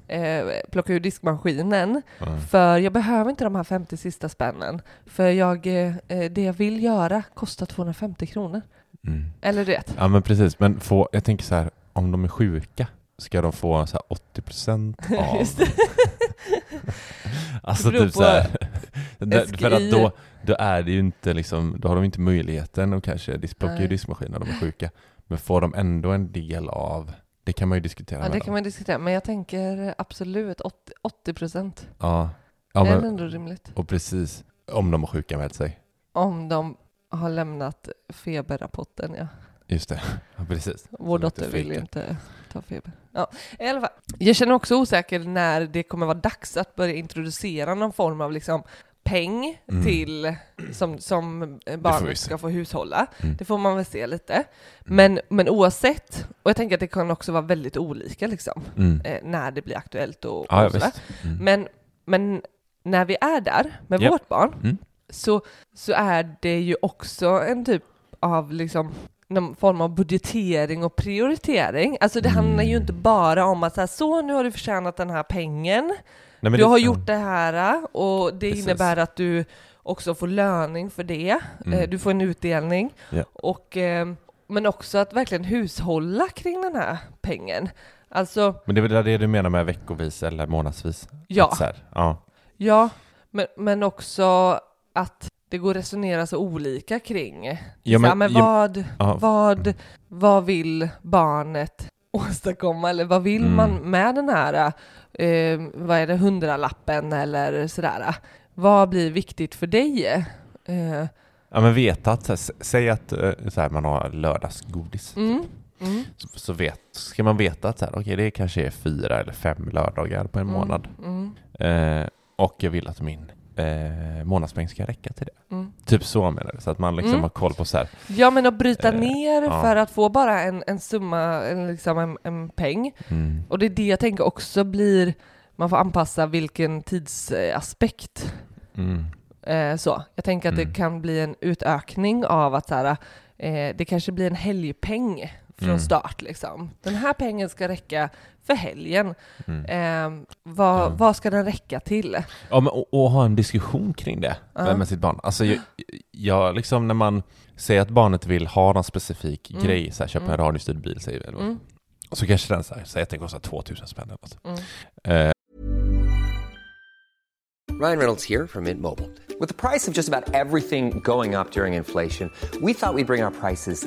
Speaker 4: eh, plocka ur diskmaskinen
Speaker 3: Ja.
Speaker 4: för jag behöver inte de här 50 sista spännen. För jag, eh, eh, det jag vill göra kostar 250 kronor.
Speaker 3: Mm.
Speaker 4: Eller du vet.
Speaker 3: Ja men precis, men få, jag tänker så här, om de är sjuka, ska de få så här 80% [laughs] av... [laughs] Alltså typ så här, [laughs] för att då, då är det ju inte liksom, då har de inte möjligheten att kanske plocka
Speaker 4: Nej.
Speaker 3: diskmaskinen när de är sjuka. Men får de ändå en del av, det kan man ju diskutera
Speaker 4: Ja, det
Speaker 3: dem.
Speaker 4: kan man diskutera. Men jag tänker absolut 80, 80 procent.
Speaker 3: Ja, ja
Speaker 4: det är
Speaker 3: men,
Speaker 4: ändå rimligt.
Speaker 3: och precis, om de har sjuka med sig.
Speaker 4: Om de har lämnat feberrapporten, ja.
Speaker 3: Just det, [laughs] ja, precis.
Speaker 4: Vår dotter vill ju inte ta feber. Ja, i alla fall. Jag känner också osäker när det kommer vara dags att börja introducera någon form av liksom peng
Speaker 3: Mm.
Speaker 4: till som, som barnet ska få hushålla.
Speaker 3: Mm.
Speaker 4: Det får man väl se lite. Men, men oavsett, och jag tänker att det kan också vara väldigt olika liksom,
Speaker 3: Mm.
Speaker 4: eh, när det blir aktuellt och,
Speaker 3: Ja,
Speaker 4: och sådär.
Speaker 3: Mm.
Speaker 4: Men, men när vi är där med
Speaker 3: Ja.
Speaker 4: vårt barn
Speaker 3: Mm.
Speaker 4: så, så är det ju också en typ av liksom någon form av budgetering och prioritering. Alltså det handlar ju
Speaker 3: Mm.
Speaker 4: inte bara om att så, här, så nu har du förtjänat den här pengen,
Speaker 3: Nej,
Speaker 4: du
Speaker 3: det-
Speaker 4: har gjort det här och det
Speaker 3: Precis.
Speaker 4: innebär att du också får löning för det.
Speaker 3: Mm.
Speaker 4: Eh, Du får en utdelning.
Speaker 3: Ja.
Speaker 4: Och, eh, men också att verkligen hushålla kring den här pengen. Alltså,
Speaker 3: Men det är väl det du menar med veckovis eller månadsvis?
Speaker 4: Ja.
Speaker 3: Här, ja.
Speaker 4: ja, men, men också att det går att resonera så olika kring.
Speaker 3: Ja, men-
Speaker 4: men, vad,
Speaker 3: ja.
Speaker 4: vad, vad vill barnet åstadkomma? Eller vad vill
Speaker 3: Mm.
Speaker 4: man med den här, eh, vad är det, hundralappen eller sådär? Vad blir viktigt för dig? Eh,
Speaker 3: Ja men veta att, här, säg att eh, så här, man har lördagsgodis.
Speaker 4: mm, mm,
Speaker 3: Så, så vet, ska man veta att så här, okej, det kanske är fyra eller fem lördagar på en
Speaker 4: mm,
Speaker 3: månad.
Speaker 4: Mm,
Speaker 3: Eh, och jag vill att min eh, månadspeng ska räcka till det.
Speaker 4: mm.
Speaker 3: Typ så menar jag. Så att man liksom
Speaker 4: Mm.
Speaker 3: har koll på så här.
Speaker 4: Ja, men att bryta
Speaker 3: Eh,
Speaker 4: ner
Speaker 3: ja.
Speaker 4: för att få bara en, en summa, en, liksom en, en peng.
Speaker 3: Mm,
Speaker 4: Och det är det jag tänker också blir, man får anpassa vilken tidsaspekt.
Speaker 3: mm,
Speaker 4: Eh, så. Jag tänker att
Speaker 3: Mm.
Speaker 4: det kan bli en utökning av att så här, eh, det kanske blir en helgpeng från
Speaker 3: Mm.
Speaker 4: start. Liksom. Den här pengen ska räcka för helgen.
Speaker 3: mm.
Speaker 4: Eh, vad,
Speaker 3: Ja.
Speaker 4: vad ska den räcka till?
Speaker 3: Ja, men och, och ha en diskussion kring det
Speaker 4: Ja.
Speaker 3: med, med sitt barn. Alltså, jag, jag, liksom när man säger att barnet vill ha någon specifik
Speaker 4: Mm.
Speaker 3: grej, så här, köpa en
Speaker 4: Mm.
Speaker 3: radiostyrd bil, säger vi. eller vad.
Speaker 4: Mm,
Speaker 3: så kanske den här, säger att den kostar 2000 spänn eller något.
Speaker 4: mm.
Speaker 3: Eh,
Speaker 1: Ryan Reynolds here from Mint Mobile. With the price of just about everything going up during inflation, we thought we'd bring our prices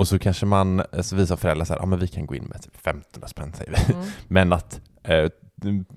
Speaker 3: Och så kanske man eh, så visar föräldrar så här, ja men vi kan gå in med typ 15 spänn säger vi.
Speaker 4: Mm. [laughs]
Speaker 3: Men att eh,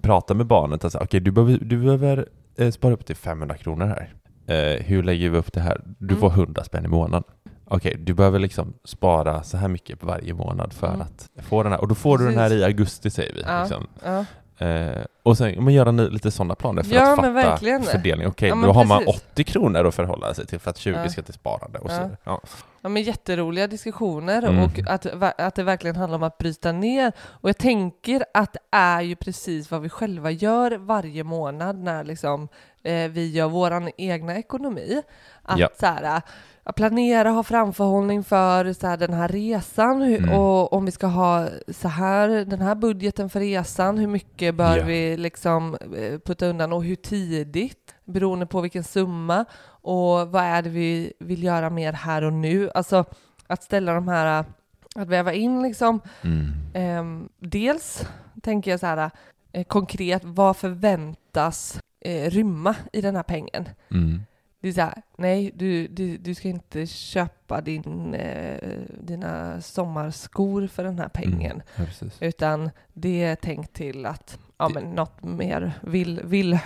Speaker 3: prata med barnet, alltså, okej du behöver, du behöver eh, spara upp till 500 kronor här. Eh, hur lägger vi upp det här? Du får
Speaker 4: Mm.
Speaker 3: 100 spänn i månaden. Okej, du behöver liksom spara så här mycket varje månad för
Speaker 4: Mm.
Speaker 3: att få den här. Och då får du den här i augusti säger vi.
Speaker 4: Ja,
Speaker 3: Liksom.
Speaker 4: ja.
Speaker 3: Eh, och sen men göra lite sådana planer för
Speaker 4: Ja,
Speaker 3: att fatta
Speaker 4: verkligen.
Speaker 3: fördelning. Okej,
Speaker 4: Ja, men
Speaker 3: då har man
Speaker 4: precis.
Speaker 3: 80 kronor att förhålla sig till för att 20
Speaker 4: Ja.
Speaker 3: ska till sparande. Och så,
Speaker 4: Ja.
Speaker 3: Ja.
Speaker 4: Men jätteroliga diskussioner
Speaker 3: Mm.
Speaker 4: och att, att det verkligen handlar om att bryta ner. Och jag tänker att det är ju precis vad vi själva gör varje månad när liksom, eh, vi gör vår egna ekonomi. Att
Speaker 3: Ja.
Speaker 4: så här, att planera, ha framförhållning för så här, den här resan
Speaker 3: Mm.
Speaker 4: och om vi ska ha så här, den här budgeten för resan, hur mycket bör
Speaker 3: Ja.
Speaker 4: vi liksom eh, putta undan och hur tidigt, beroende på vilken summa och vad är det vi vill göra mer här och nu? Alltså att ställa de här, att väva in liksom,
Speaker 3: Mm.
Speaker 4: ehm, dels tänker jag så här eh, konkret, vad förväntas eh, rymma i den här pengen?
Speaker 3: Mm.
Speaker 4: Det är så här, nej, du, du, du ska inte köpa din, eh, dina sommarskor för den här pengen.
Speaker 3: Mm. Ja.
Speaker 4: Utan det är tänkt till att, ja men något mer vill, vill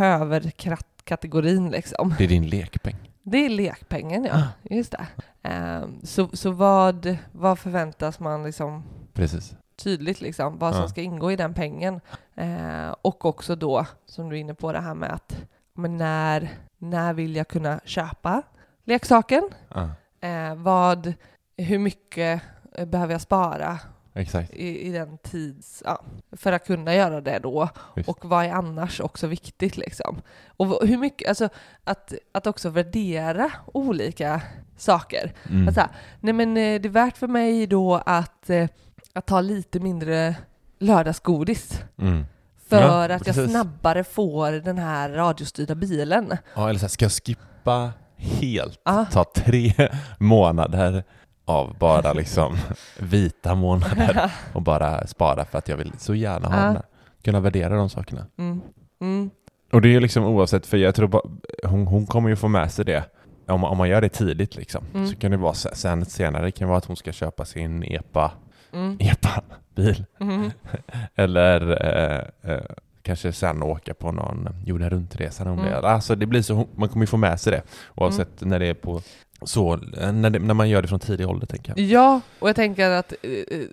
Speaker 4: kategorin liksom.
Speaker 3: Det är din lekpeng.
Speaker 4: Det är lekpengen ja, just det. Ehm, så så vad, vad förväntas man liksom
Speaker 3: Precis.
Speaker 4: tydligt liksom, vad som
Speaker 3: Ja.
Speaker 4: ska ingå i den pengen. Eh, och också då, som du är inne på, det här med att men när, när vill jag kunna köpa leksaken?
Speaker 3: Ja,
Speaker 4: Eh, vad, hur mycket eh, behöver jag spara
Speaker 3: exakt.
Speaker 4: i, i den tids... Ja, för att kunna göra det då?
Speaker 3: Visst.
Speaker 4: Och vad är annars också viktigt liksom? Och hur mycket, alltså att, att också värdera olika saker.
Speaker 3: Mm.
Speaker 4: Att så här, nej men eh, det är värt för mig då att, eh, att ta lite mindre lördagsgodis.
Speaker 3: Mm.
Speaker 4: För
Speaker 3: Ja,
Speaker 4: att jag
Speaker 3: precis.
Speaker 4: snabbare får den här radiostyrda bilen.
Speaker 3: Ja, eller så här, ska jag skippa helt,
Speaker 4: Ja.
Speaker 3: ta tre månader av bara liksom [laughs] vita månader och bara spara för att jag vill så gärna ha
Speaker 4: Ja.
Speaker 3: den. Kunna värdera de sakerna.
Speaker 4: Mm. Mm.
Speaker 3: Och det är liksom oavsett, för jag tror bara, hon, hon kommer ju få med sig det. Om, om man gör det tidigt liksom,
Speaker 4: Mm.
Speaker 3: så kan det vara se- sen senare, det kan vara att hon ska köpa sin EPA,
Speaker 4: Mm.
Speaker 3: EPA-bil.
Speaker 4: Mm. [laughs]
Speaker 3: Eller eh, eh, kanske sen åka på någon jorden runt-resa.
Speaker 4: Mm.
Speaker 3: Alltså det blir så, man kommer ju få med sig det oavsett när det är på så, när, det, när man gör det från tidig ålder tänker jag.
Speaker 4: Ja, och jag tänker att eh, eh,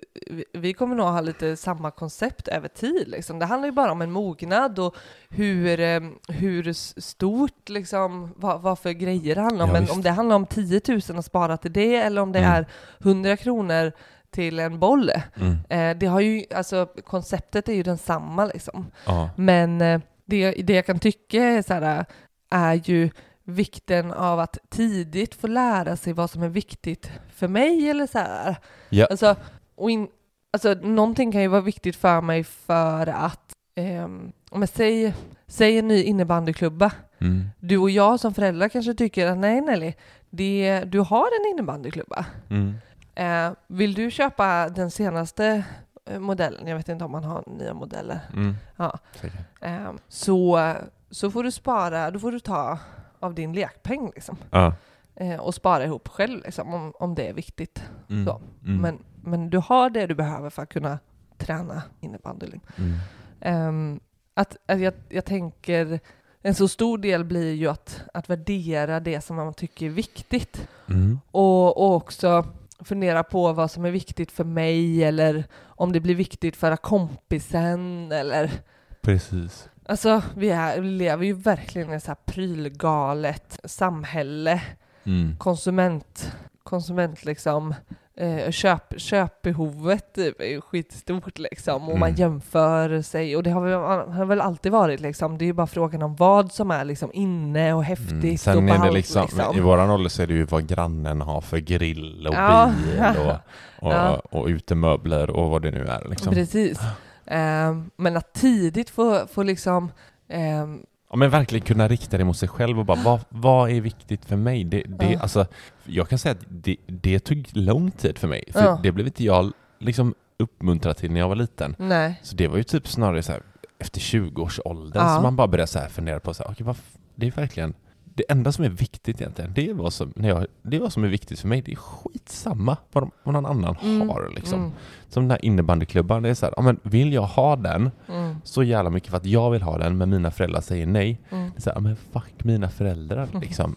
Speaker 4: vi- kommer nog ha lite samma koncept över tid. Liksom. Det handlar ju bara om en mognad och hur, eh, hur stort, liksom, vad, vad för grejer det handlar om.
Speaker 3: Ja,
Speaker 4: Men
Speaker 3: visst.
Speaker 4: om det handlar om 10 000 att spara till det eller om det
Speaker 3: Mm.
Speaker 4: är 100 kronor till en boll.
Speaker 3: Mm.
Speaker 4: Eh, det har ju, alltså, konceptet är ju densamma liksom.
Speaker 3: Ja.
Speaker 4: Men eh, det, det jag kan tycka är, så här, är ju vikten av att tidigt få lära sig vad som är viktigt för mig eller så här.
Speaker 3: Ja.
Speaker 4: Alltså, och in, alltså, någonting kan ju vara viktigt för mig för att, om jag säger, säger en ny innebandyklubba,
Speaker 3: Mm.
Speaker 4: du och jag som föräldrar kanske tycker att nej Nelly, det, du har en innebandyklubba.
Speaker 3: Mm.
Speaker 4: Eh, vill du köpa den senaste eh, modellen? Jag vet inte om man har nya modeller.
Speaker 3: Mm.
Speaker 4: Ja. Eh, så, så får du spara, då får du ta av din lekpeng liksom.
Speaker 3: Ja.
Speaker 4: Eh, och spara ihop själv liksom, om, om det är viktigt.
Speaker 3: Mm.
Speaker 4: Så.
Speaker 3: Mm.
Speaker 4: Men, men du har det du behöver för att kunna träna innebandy. Ehm, att, att jag, jag tänker, en så stor del blir ju att, att värdera det som man tycker är viktigt.
Speaker 3: Mm.
Speaker 4: Och, och också fundera på vad som är viktigt för mig eller om det blir viktigt för kompisen eller
Speaker 3: Precis.
Speaker 4: Alltså, vi, är, vi lever ju verkligen i ett så här prylgalet samhälle.
Speaker 3: Mm.
Speaker 4: Konsument, konsument liksom, eh, köp, köpbehovet typ, är ju skitstort liksom. Och man
Speaker 3: Mm.
Speaker 4: jämför sig. Och det har väl, har väl alltid varit liksom. Det är ju bara frågan om vad som är liksom inne och häftigt
Speaker 3: Mm.
Speaker 4: och
Speaker 3: Sen är det
Speaker 4: ballt,
Speaker 3: liksom, i våran ålder så är det ju vad grannen har för grill och
Speaker 4: Ja.
Speaker 3: bil och, [laughs] och,
Speaker 4: Ja.
Speaker 3: och utemöbler och vad det nu är liksom.
Speaker 4: Precis. Ehm, men att tidigt få, få liksom ehm,
Speaker 3: Ja, men verkligen kunna rikta det mot sig själv och bara vad, vad är viktigt för mig? Det, det,
Speaker 4: Ja.
Speaker 3: alltså, jag kan säga att det, det tog lång tid för mig, för
Speaker 4: Ja.
Speaker 3: det blev inte jag liksom uppmuntrad till när jag var liten.
Speaker 4: nej.
Speaker 3: Så det var ju typ snarare så här, efter 20-årsåldern
Speaker 4: Ja.
Speaker 3: som man bara började så här fundera på så här, okej, vad, det är verkligen det enda som är viktigt egentligen, det är vad som, när jag, det är vad som är viktigt för mig. Det är skitsamma vad, de, vad någon annan
Speaker 4: Mm.
Speaker 3: har. Liksom.
Speaker 4: Mm,
Speaker 3: Som den här innebandyklubban, det är så här, ja, men vill jag ha den
Speaker 4: mm,
Speaker 3: så jävla mycket för att jag vill ha den, men mina föräldrar säger nej.
Speaker 4: mm.
Speaker 3: Det är så här, ja, men fuck mina föräldrar [laughs] liksom.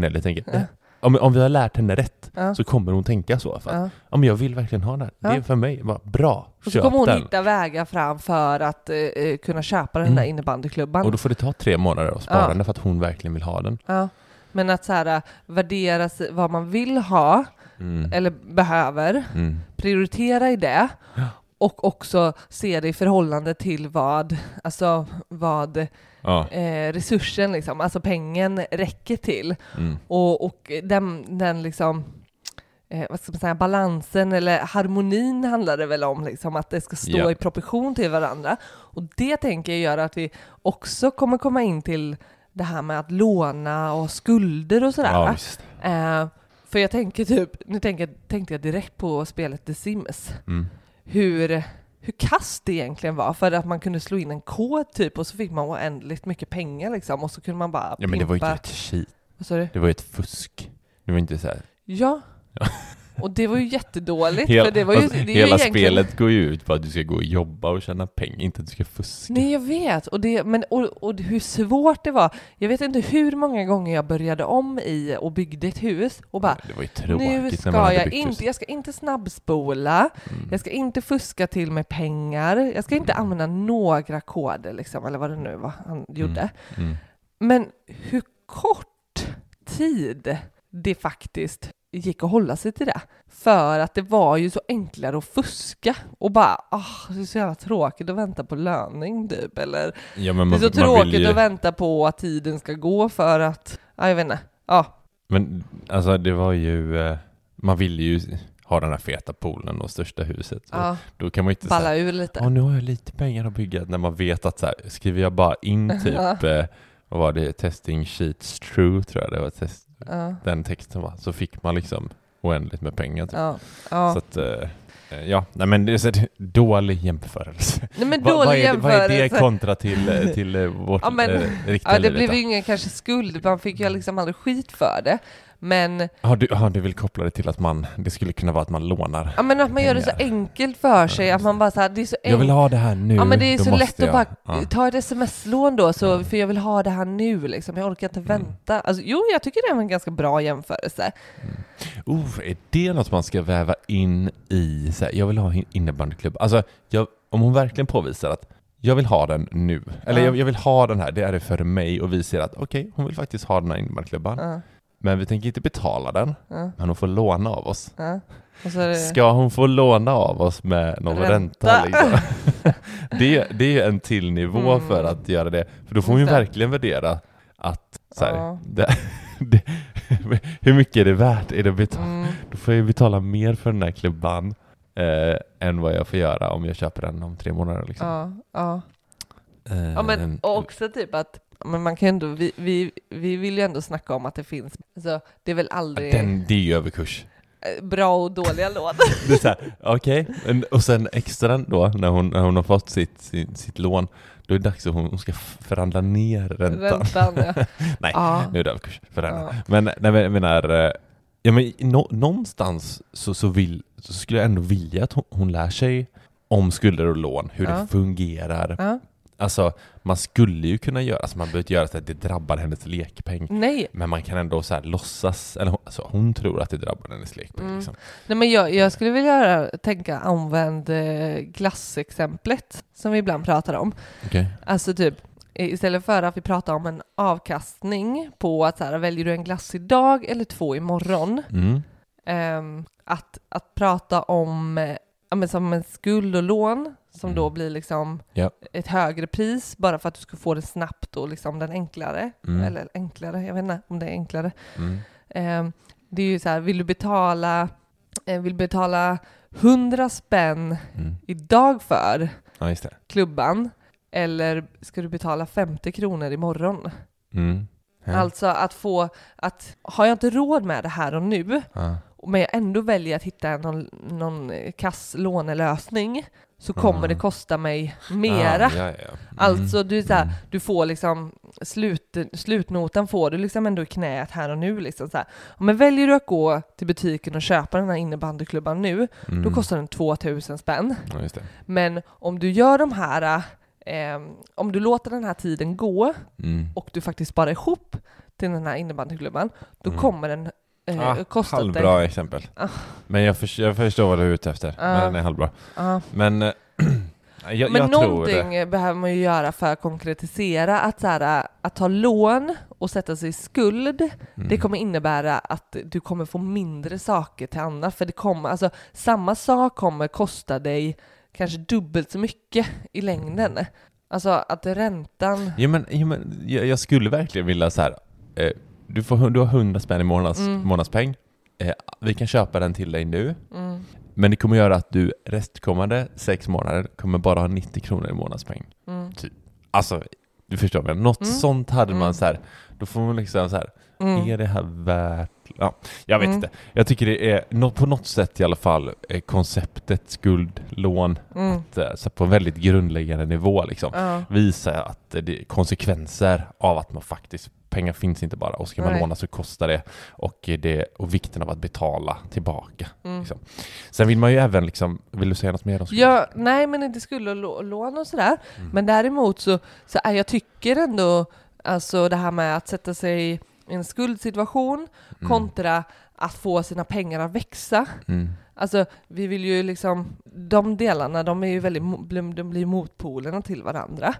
Speaker 3: Nelly tänka.
Speaker 4: Ja.
Speaker 3: Om, om vi har lärt henne rätt
Speaker 4: Ja.
Speaker 3: så kommer hon tänka så. För att,
Speaker 4: Ja.
Speaker 3: ja, men jag vill verkligen ha den. Det är
Speaker 4: Ja.
Speaker 3: för mig. Bara, bra,
Speaker 4: Och så kommer hon
Speaker 3: den.
Speaker 4: hitta vägar fram för att eh, eh, kunna köpa den
Speaker 3: Mm.
Speaker 4: där innebandyklubban.
Speaker 3: Och då får det ta tre månader att spara
Speaker 4: Ja.
Speaker 3: den för att hon verkligen vill ha den.
Speaker 4: Ja. Men att så här, äh, värdera vad man vill ha
Speaker 3: Mm.
Speaker 4: eller behöver,
Speaker 3: Mm.
Speaker 4: prioritera i det
Speaker 3: Ja.
Speaker 4: och också se det i förhållande till vad, alltså vad
Speaker 3: Ja.
Speaker 4: eh, resursen, liksom, alltså pengen räcker till.
Speaker 3: Mm.
Speaker 4: Och, och den, den liksom, eh, vad ska man säga, balansen eller harmonin handlar det väl om, liksom, att det ska stå
Speaker 3: Ja.
Speaker 4: i proportion till varandra. Och det tänker jag gör att vi också kommer komma in till det här med att låna och skulder och sådär.
Speaker 3: Ja.
Speaker 4: Eh, för jag tänker typ, nu tänker, tänkte jag direkt på spelet The Sims.
Speaker 3: Mm.
Speaker 4: Hur, hur kast det egentligen var för att man kunde slå in en kod typ och så fick man oändligt mycket pengar liksom och så kunde man bara
Speaker 3: Ja, men det var ju
Speaker 4: pimpa-
Speaker 3: inte ett cheat.
Speaker 4: Vad sa du?
Speaker 3: Det var ju ett fusk. Det var inte så här.
Speaker 4: Ja. [laughs] Och det var ju jättedåligt
Speaker 3: Hel-
Speaker 4: för det var ju,
Speaker 3: fast
Speaker 4: det
Speaker 3: hela
Speaker 4: egentligen...
Speaker 3: spelet går ju ut på att du ska gå och jobba och tjäna pengar, inte att du ska fuska.
Speaker 4: Nej jag vet, och, det, men, och, och hur svårt det var. Jag vet inte hur många gånger jag började om i och byggde ett hus och bara
Speaker 3: det var ju tråkigt
Speaker 4: nu
Speaker 3: när man
Speaker 4: ska
Speaker 3: hade
Speaker 4: jag
Speaker 3: hus.
Speaker 4: inte, jag ska inte snabbspola,
Speaker 3: Mm.
Speaker 4: jag ska inte fuska till mig pengar, jag ska inte använda några koder liksom, eller vad det nu var han gjorde.
Speaker 3: Mm.
Speaker 4: Men hur kort tid det faktiskt gick att hålla sig till det. För att det var ju så enklare att fuska och bara, ah, det är så jävla tråkigt att vänta på löning typ, eller?
Speaker 3: Ja, men
Speaker 4: det är
Speaker 3: man,
Speaker 4: så
Speaker 3: man
Speaker 4: tråkigt
Speaker 3: ju...
Speaker 4: att vänta på att tiden ska gå för att, ja, jag vet inte, ja,
Speaker 3: Men alltså det var ju, eh, man ville ju ha den här feta poolen och största huset.
Speaker 4: Ja,
Speaker 3: Då kan man ju inte säga,
Speaker 4: balla ur lite.
Speaker 3: ja nu har jag lite pengar att bygga, när man vet att så här, skriver jag bara in [laughs] typ, eh, vad var det, testing sheets true tror jag det var, test,
Speaker 4: Ja,
Speaker 3: den texten var, så fick man liksom oändligt med pengar. Typ.
Speaker 4: ja, ja.
Speaker 3: Så att, eh, eh, ja, nej men det är dålig jämförelse.
Speaker 4: Nej men [laughs]
Speaker 3: Vad-
Speaker 4: dålig
Speaker 3: vad, är, det- vad är det
Speaker 4: jämförelse.
Speaker 3: kontra till, eh, [laughs] till vårt
Speaker 4: Ja, men-
Speaker 3: riktiga
Speaker 4: Ja, det
Speaker 3: liv?
Speaker 4: blev
Speaker 3: då?
Speaker 4: ju ingen kanske skuld, man fick ju liksom aldrig skit för det. Men,
Speaker 3: Har du, har du vill koppla det till att man, det skulle kunna vara att man lånar?
Speaker 4: ja, men att man gör det så
Speaker 3: Pengar.
Speaker 4: enkelt för sig, att man bara så här, det är så
Speaker 3: Jag vill
Speaker 4: enkelt.
Speaker 3: ha det här nu,
Speaker 4: Ja men det är så lätt att
Speaker 3: jag.
Speaker 4: bara
Speaker 3: Ja.
Speaker 4: ta ett sms-lån då, så, för jag vill ha det här nu liksom. Jag orkar inte
Speaker 3: Mm.
Speaker 4: vänta. Alltså, jo, jag tycker det är en ganska bra jämförelse.
Speaker 3: Oh, är det något man ska väva in i, så här, jag vill ha innebandyklubb. Alltså, jag, om hon verkligen påvisar att jag vill ha den nu, eller
Speaker 4: Ja.
Speaker 3: jag, jag vill ha den här, det är det för mig och vi ser att okej, hon vill faktiskt ha den här innebandyklubban. Men vi tänker inte betala den,
Speaker 4: ja,
Speaker 3: men hon får låna av oss.
Speaker 4: ja. Och så är det,
Speaker 3: Ska hon få låna av oss med någon ränta?
Speaker 4: Ränta.
Speaker 3: liksom? [laughs] det, det är en till nivå
Speaker 4: Mm.
Speaker 3: för att göra det. För då får hon ju
Speaker 4: Just det.
Speaker 3: verkligen värdera att så här,
Speaker 4: Ja.
Speaker 3: det, [laughs] det, [laughs] hur mycket är det värt? Är det betal-
Speaker 4: mm,
Speaker 3: Då får jag betala mer för den här klubban eh, än vad jag får göra om jag köper den om tre månader. Liksom.
Speaker 4: ja, ja.
Speaker 3: Eh,
Speaker 4: ja men och också typ att men man kan ändå, vi, vi, vi vill ju ändå snacka om att det finns, alltså, det är väl aldrig
Speaker 3: den, det är ju överkurs.
Speaker 4: eh, bra och dåliga lån. [laughs]
Speaker 3: Det är okej, men- och sen extra då när hon, när hon har fått sitt, sitt, sitt lån, då är det dags att hon, hon ska förhandla ner räntan.
Speaker 4: Räntan, ja. [laughs]
Speaker 3: Nej,
Speaker 4: Ja.
Speaker 3: nu är det överkurs för henne.
Speaker 4: Ja.
Speaker 3: Men nej, jag menar, eh, ja, men nå, någonstans så, så, vill, så skulle jag ändå vilja att hon, hon lär sig om skulder och lån, hur det fungerar. Alltså, man skulle ju kunna göra, alltså man behöver inte göra så att det drabbar hennes lekpeng.
Speaker 4: Nej,
Speaker 3: Men man kan ändå så här låtsas, eller hon, alltså hon tror att det drabbar hennes lekpeng.
Speaker 4: Mm.
Speaker 3: Liksom.
Speaker 4: Nej, men jag, jag skulle vilja göra, tänka använd eh, glassexemplet som vi ibland pratar om.
Speaker 3: Okej.
Speaker 4: Alltså typ istället för att vi pratar om en avkastning på att så här, väljer du en glass idag eller två imorgon,
Speaker 3: Mm.
Speaker 4: ehm, att, att prata om eh, ja, men som en skuld och lån som
Speaker 3: Mm.
Speaker 4: då blir liksom
Speaker 3: Ja.
Speaker 4: ett högre pris bara för att du ska få det snabbt och liksom den enklare.
Speaker 3: Mm.
Speaker 4: Eller enklare, jag vet inte om det är enklare.
Speaker 3: Mm.
Speaker 4: Ehm, det är ju så här, vill du betala, eh, vill betala 100 spänn
Speaker 3: Mm.
Speaker 4: idag för
Speaker 3: Ja,
Speaker 4: klubban eller ska du betala 50 kronor imorgon?
Speaker 3: Mm. Ja.
Speaker 4: Alltså att få, att har jag inte råd med det här och nu,
Speaker 3: Ja.
Speaker 4: men jag ändå väljer att hitta någon, någon eh, kass lånelösning, så kommer
Speaker 3: Mm.
Speaker 4: det kosta mig mera.
Speaker 3: Ja, ja, ja. Mm.
Speaker 4: Alltså du, så här,
Speaker 3: Mm.
Speaker 4: du får liksom slut, slutnotan får du liksom ändå i knät här och nu. Liksom så här. Men väljer du att gå till butiken och köpa den här innebandyklubban nu, då
Speaker 3: Mm.
Speaker 4: kostar den 2000 spänn.
Speaker 3: Ja.
Speaker 4: Men om du gör de här, eh, om du låter den här tiden gå
Speaker 3: Mm.
Speaker 4: och du faktiskt sparar ihop till den här innebandyklubban, då
Speaker 3: Mm.
Speaker 4: kommer den eh,
Speaker 3: Ah,
Speaker 4: kosta
Speaker 3: halvbra
Speaker 4: dig...
Speaker 3: exempel.
Speaker 4: Ah.
Speaker 3: Men jag, för, jag förstår vad du är ute efter.
Speaker 4: Ah.
Speaker 3: Men den är halvbra.
Speaker 4: Ja.
Speaker 3: Men eh, [clears throat] jag,
Speaker 4: Men
Speaker 3: jag
Speaker 4: någonting behöver man ju göra för att konkretisera att, så här, att ta lån och sätta sig i skuld,
Speaker 3: Mm.
Speaker 4: det kommer innebära att du kommer få mindre saker till annat. För det kommer, alltså, samma sak kommer kosta dig kanske dubbelt så mycket i längden. Alltså att räntan...
Speaker 3: Jo, men, jo, men jag, jag skulle verkligen vilja så här. Eh, du, får, du har 100 spänn i månads,
Speaker 4: Mm.
Speaker 3: månadspeng. Eh, vi kan köpa den till dig nu.
Speaker 4: Mm,
Speaker 3: Men det kommer göra att du restkommande sex månader kommer bara ha 90 kronor i månadspeng.
Speaker 4: mm,
Speaker 3: Alltså, du förstår mig. Något
Speaker 4: Mm.
Speaker 3: sånt hade man
Speaker 4: Mm.
Speaker 3: så här. Då får man liksom så här.
Speaker 4: mm.
Speaker 3: Är det här värt... Ja, jag vet
Speaker 4: Mm.
Speaker 3: inte. Jag tycker det är på något sätt i alla fall konceptet skuld, lån, att, eh, så på en väldigt grundläggande nivå liksom.
Speaker 4: Ja.
Speaker 3: Visa att det är konsekvenser av att man faktiskt pengar finns inte bara och ska man
Speaker 4: Nej.
Speaker 3: låna så kostar det och, det och vikten av att betala tillbaka.
Speaker 4: Mm.
Speaker 3: Liksom. Sen vill man ju även liksom, vill du säga något mer om skuld?
Speaker 4: Ja, nej men inte skulle lå- lån och sådär.
Speaker 3: Mm.
Speaker 4: Men däremot så, så är jag tycker ändå, alltså det här med att sätta sig i en skuldsituation
Speaker 3: Mm.
Speaker 4: kontra att få sina pengar att växa.
Speaker 3: Mm.
Speaker 4: Alltså vi vill ju liksom, de delarna de är ju väldigt, de blir motpolerna till varandra.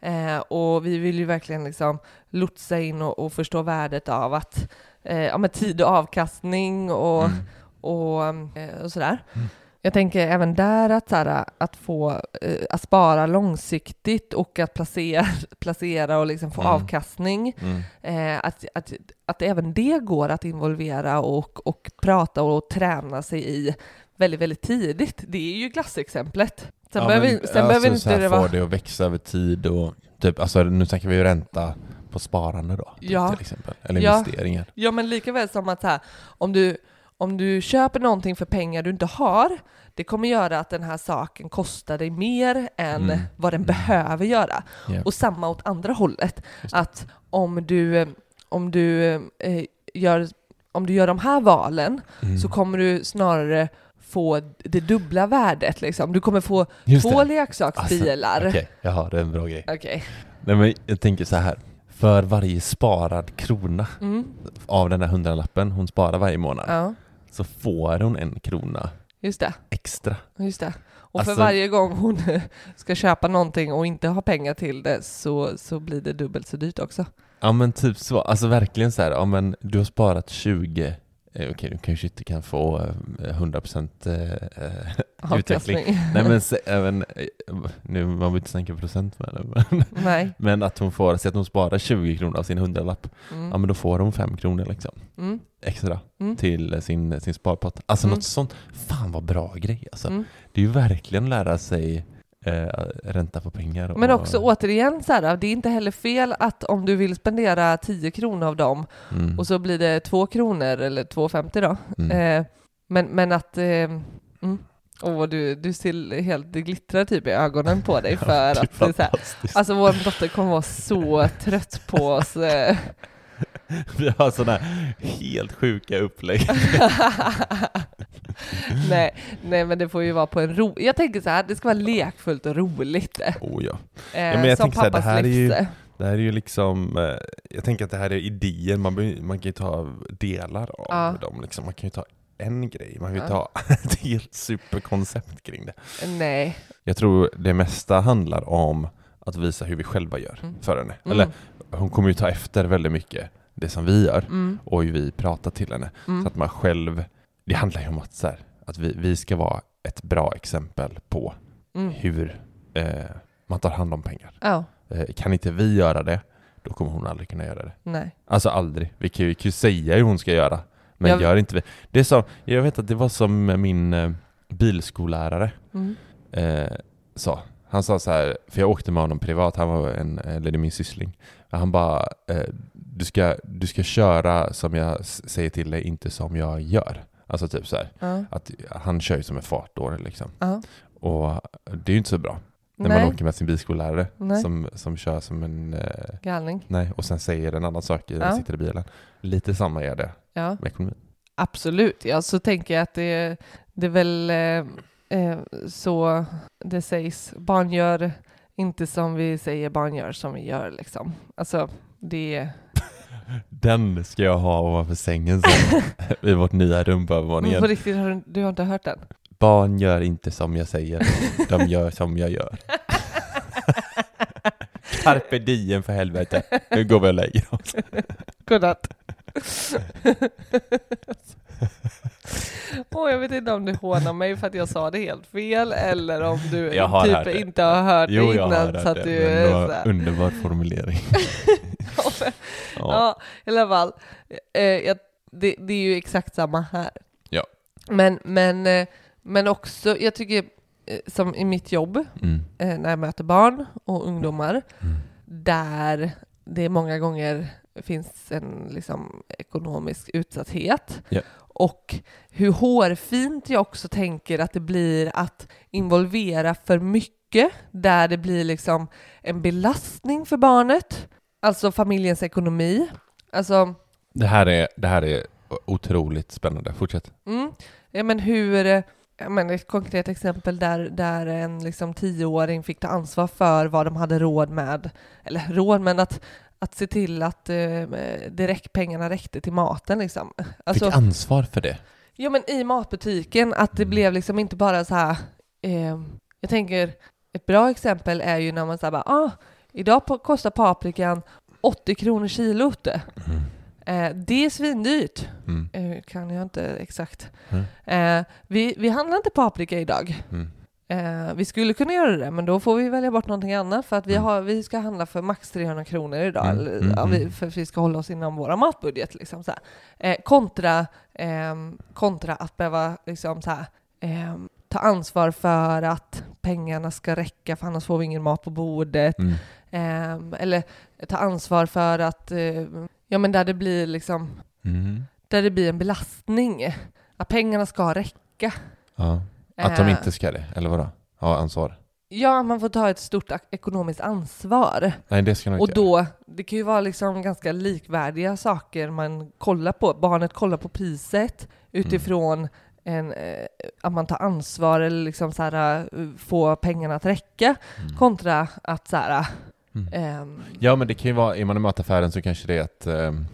Speaker 3: Mm.
Speaker 4: Eh, och vi vill ju verkligen liksom lotsa in och, och förstå värdet av att, eh, ja med tid och avkastning och,
Speaker 3: Mm.
Speaker 4: och, eh, och sådär.
Speaker 3: Mm.
Speaker 4: Jag tänker även där att, så här, att få eh, att spara långsiktigt och att placera, [laughs] placera och liksom få
Speaker 3: Mm.
Speaker 4: avkastning.
Speaker 3: Mm.
Speaker 4: Eh, att, att, att även det går att involvera och, och prata och träna sig i väldigt, väldigt tidigt. Det är ju glassexemplet. Sen
Speaker 3: Ja,
Speaker 4: behöver,
Speaker 3: men,
Speaker 4: sen behöver
Speaker 3: så
Speaker 4: inte
Speaker 3: här
Speaker 4: det
Speaker 3: få
Speaker 4: vara...
Speaker 3: det att växa över tid och typ, alltså nu tänker vi ju ränta på sparande då, typ,
Speaker 4: Ja.
Speaker 3: till exempel. Eller
Speaker 4: Ja.
Speaker 3: investeringar.
Speaker 4: Ja, men lika väl som att så här, om du, om du köper någonting för pengar du inte har, det kommer göra att den här saken kostar dig mer än
Speaker 3: Mm.
Speaker 4: vad den behöver göra.
Speaker 3: Ja.
Speaker 4: Och samma åt andra hållet. Att om du, om du, eh, gör, om du gör de här valen
Speaker 3: Mm.
Speaker 4: så kommer du snarare få det dubbla värdet. Liksom. Du kommer få
Speaker 3: Just
Speaker 4: två leksaksbilar.
Speaker 3: Okej, jaha, det är en bra grej.
Speaker 4: Okej.
Speaker 3: Nej men jag tänker så här. För varje sparad krona
Speaker 4: Mm.
Speaker 3: av den där hundralappen hon sparar varje månad
Speaker 4: Ja,
Speaker 3: så får hon en krona
Speaker 4: just det.
Speaker 3: extra.
Speaker 4: Just det. Och
Speaker 3: Alltså-
Speaker 4: för varje gång hon [laughs] ska köpa någonting och inte har pengar till det så, så blir det dubbelt så dyrt också.
Speaker 3: Ja men typ så, alltså verkligen så här, ja men du har sparat 20 eh, Okej, du kanske inte kan få eh, 100% eh, eh, utveckling. Nej men se, även, nu man vill inte tänka procent med det, men,
Speaker 4: Nej. [laughs]
Speaker 3: men att hon får, säg att hon sparar 20 kronor av sin hundralapp, ja
Speaker 4: Mm.
Speaker 3: men då får hon 5 kronor liksom
Speaker 4: Mm.
Speaker 3: extra
Speaker 4: Mm.
Speaker 3: till sin, sin sparpott. Alltså
Speaker 4: Mm.
Speaker 3: något sånt, fan vad bra grej alltså.
Speaker 4: Mm.
Speaker 3: Det är ju verkligen lära sig eh, ränta på pengar. Och,
Speaker 4: Men också återigen, så här, det är inte heller fel att om du vill spendera 10 kronor av dem
Speaker 3: mm,
Speaker 4: och så blir det 2 kronor eller 2,50 då.
Speaker 3: mm.
Speaker 4: Eh, men, men att... Eh, mm. Åh, du, du ser helt, det glittrar typ i ögonen på dig [laughs] för
Speaker 3: Ja,
Speaker 4: att
Speaker 3: det är
Speaker 4: så här. Alltså vår dotter kommer vara så trött på oss. eh. [laughs]
Speaker 3: Vi har sådana helt sjuka upplägg. [laughs] [laughs]
Speaker 4: nej, nej, men det får ju vara på en ro... Jag tänker så här, det ska vara lekfullt och roligt. Eh,
Speaker 3: Oh, ja.
Speaker 4: men
Speaker 3: jag
Speaker 4: som
Speaker 3: tänker så här, det här är ju-. Det här är ju liksom, eh, jag tänker att det här är idéer, man, man kan ju ta delar av
Speaker 4: Ja.
Speaker 3: dem. Liksom. Man kan ju ta en grej, man kan ju
Speaker 4: Ja.
Speaker 3: ta [laughs] ett helt superkoncept kring det.
Speaker 4: Nej.
Speaker 3: Jag tror det mesta handlar om att visa hur vi själva gör
Speaker 4: Mm.
Speaker 3: för henne.
Speaker 4: Mm.
Speaker 3: Eller hon kommer ju ta efter väldigt mycket det som vi gör
Speaker 4: Mm.
Speaker 3: och hur vi pratar till henne.
Speaker 4: Mm.
Speaker 3: Så att man själv, det handlar ju om att, så här, att vi, vi ska vara ett bra exempel på
Speaker 4: Mm.
Speaker 3: hur eh, man tar hand om pengar.
Speaker 4: Ja,
Speaker 3: Eh, kan inte vi göra det, då kommer hon aldrig kunna göra det.
Speaker 4: nej.
Speaker 3: Alltså aldrig. Vi kan ju, vi kan ju säga hur hon ska göra, men
Speaker 4: Jag-
Speaker 3: gör inte vi. Det är som, jag vet att det var som min eh, bilskollärare
Speaker 4: Mm.
Speaker 3: eh, sa. Han sa så här, för jag åkte med honom privat, han var en, eller det är min syssling. Han bara, eh, du, ska, du ska köra som jag säger till dig, inte som jag gör. Alltså typ så här,
Speaker 4: Ja.
Speaker 3: att han kör ju som en fartåre liksom.
Speaker 4: Ja.
Speaker 3: Och det är ju inte så bra när
Speaker 4: Nej,
Speaker 3: man åker med sin bilskollärare som, som kör som en, eh,
Speaker 4: galning.
Speaker 3: nej, och sen säger en annan sak när
Speaker 4: Ja.
Speaker 3: sitter i bilen. Lite samma är det
Speaker 4: Ja,
Speaker 3: med ekonomi.
Speaker 4: absolut. Ja, så tänker jag att det, det är väl eh, eh, så det sägs. Barn gör inte som vi säger, barn gör som vi gör liksom. Alltså, det...
Speaker 3: Den ska jag ha ovanför sängen sen, [laughs] i vårt nya rum på
Speaker 4: Men
Speaker 3: övervåningen.
Speaker 4: på riktigt, har du, du har inte hört den?
Speaker 3: Barn gör inte som jag säger, de gör som jag gör. [laughs] Carpe diem för helvete. Nu går vi och lägger oss.
Speaker 4: Godnatt. [laughs] Åh, jag vet inte om du hånar mig för att jag sa det helt fel eller om du
Speaker 3: Jag har hört
Speaker 4: typ inte har hört
Speaker 3: Jo,
Speaker 4: det
Speaker 3: jag
Speaker 4: innan
Speaker 3: har hört
Speaker 4: så att
Speaker 3: det,
Speaker 4: du
Speaker 3: det
Speaker 4: är
Speaker 3: var
Speaker 4: här.
Speaker 3: underbar formulering.
Speaker 4: Ja, [laughs]
Speaker 3: Ja.
Speaker 4: i alla fall. Eh, jag, det, det är ju exakt samma här.
Speaker 3: Ja.
Speaker 4: Men, men, eh, men också, jag tycker, eh, som i mitt jobb,
Speaker 3: Mm.
Speaker 4: eh, när jag möter barn och ungdomar,
Speaker 3: Mm.
Speaker 4: där det många gånger finns en liksom, ekonomisk utsatthet.
Speaker 3: Ja.
Speaker 4: Och hur hårfint jag också tänker att det blir att involvera för mycket, där det blir liksom en belastning för barnet, alltså familjens ekonomi. Alltså,
Speaker 3: Det, här är, det här är otroligt spännande. Fortsätt.
Speaker 4: mm, ja, men hur, eh, men ett konkret exempel där, där en liksom tioåring fick ta ansvar för vad de hade råd med, eller råd, men att, att se till att eh, det räck, pengarna räckte till maten. Liksom. Alltså,
Speaker 3: Fick ansvar för det.
Speaker 4: Ja men i matbutiken, att det blev liksom inte bara så här. Eh, jag tänker, ett bra exempel är ju när man säger bara, ah, idag på, kostar paprikan 80 kronor kilot.
Speaker 3: Mm.
Speaker 4: Eh, det är svindyrt.
Speaker 3: Mm.
Speaker 4: Eh, kan jag inte exakt.
Speaker 3: Mm.
Speaker 4: Eh, vi, vi handlar inte paprika idag.
Speaker 3: Mm.
Speaker 4: Eh, vi skulle kunna göra det, men då får vi välja bort någonting annat för att vi,
Speaker 3: Mm.
Speaker 4: har, vi ska handla för max 300 kronor idag,
Speaker 3: Mm,
Speaker 4: eller,
Speaker 3: mm,
Speaker 4: ja, vi,
Speaker 3: mm.
Speaker 4: för vi ska hålla oss inom våra matbudget. Liksom, så. Eh, kontra, ehm, kontra att behöva liksom, så här, ehm, ta ansvar för att pengarna ska räcka, för annars får vi ingen mat på bordet.
Speaker 3: Mm.
Speaker 4: Ehm, eller ta ansvar för att, eh, ja men där det blir liksom,
Speaker 3: Mm.
Speaker 4: där det blir en belastning. Att pengarna ska räcka.
Speaker 3: Ja. Att de
Speaker 4: Eh,
Speaker 3: inte ska det, eller vadå? Ja, ansvar.
Speaker 4: Ja, man får ta ett stort ekonomiskt ansvar.
Speaker 3: Nej, det ska
Speaker 4: Och
Speaker 3: inte göra.
Speaker 4: då, det kan ju vara liksom ganska likvärdiga saker man kollar på. Barnet kollar på priset utifrån en, eh, att man tar ansvar eller liksom så här, eh, få pengarna att räcka
Speaker 3: Mm.
Speaker 4: kontra att så här,
Speaker 3: Mm.
Speaker 4: ehm,
Speaker 3: Ja, men det kan ju vara, är man i mataffären så kanske det är att ehm,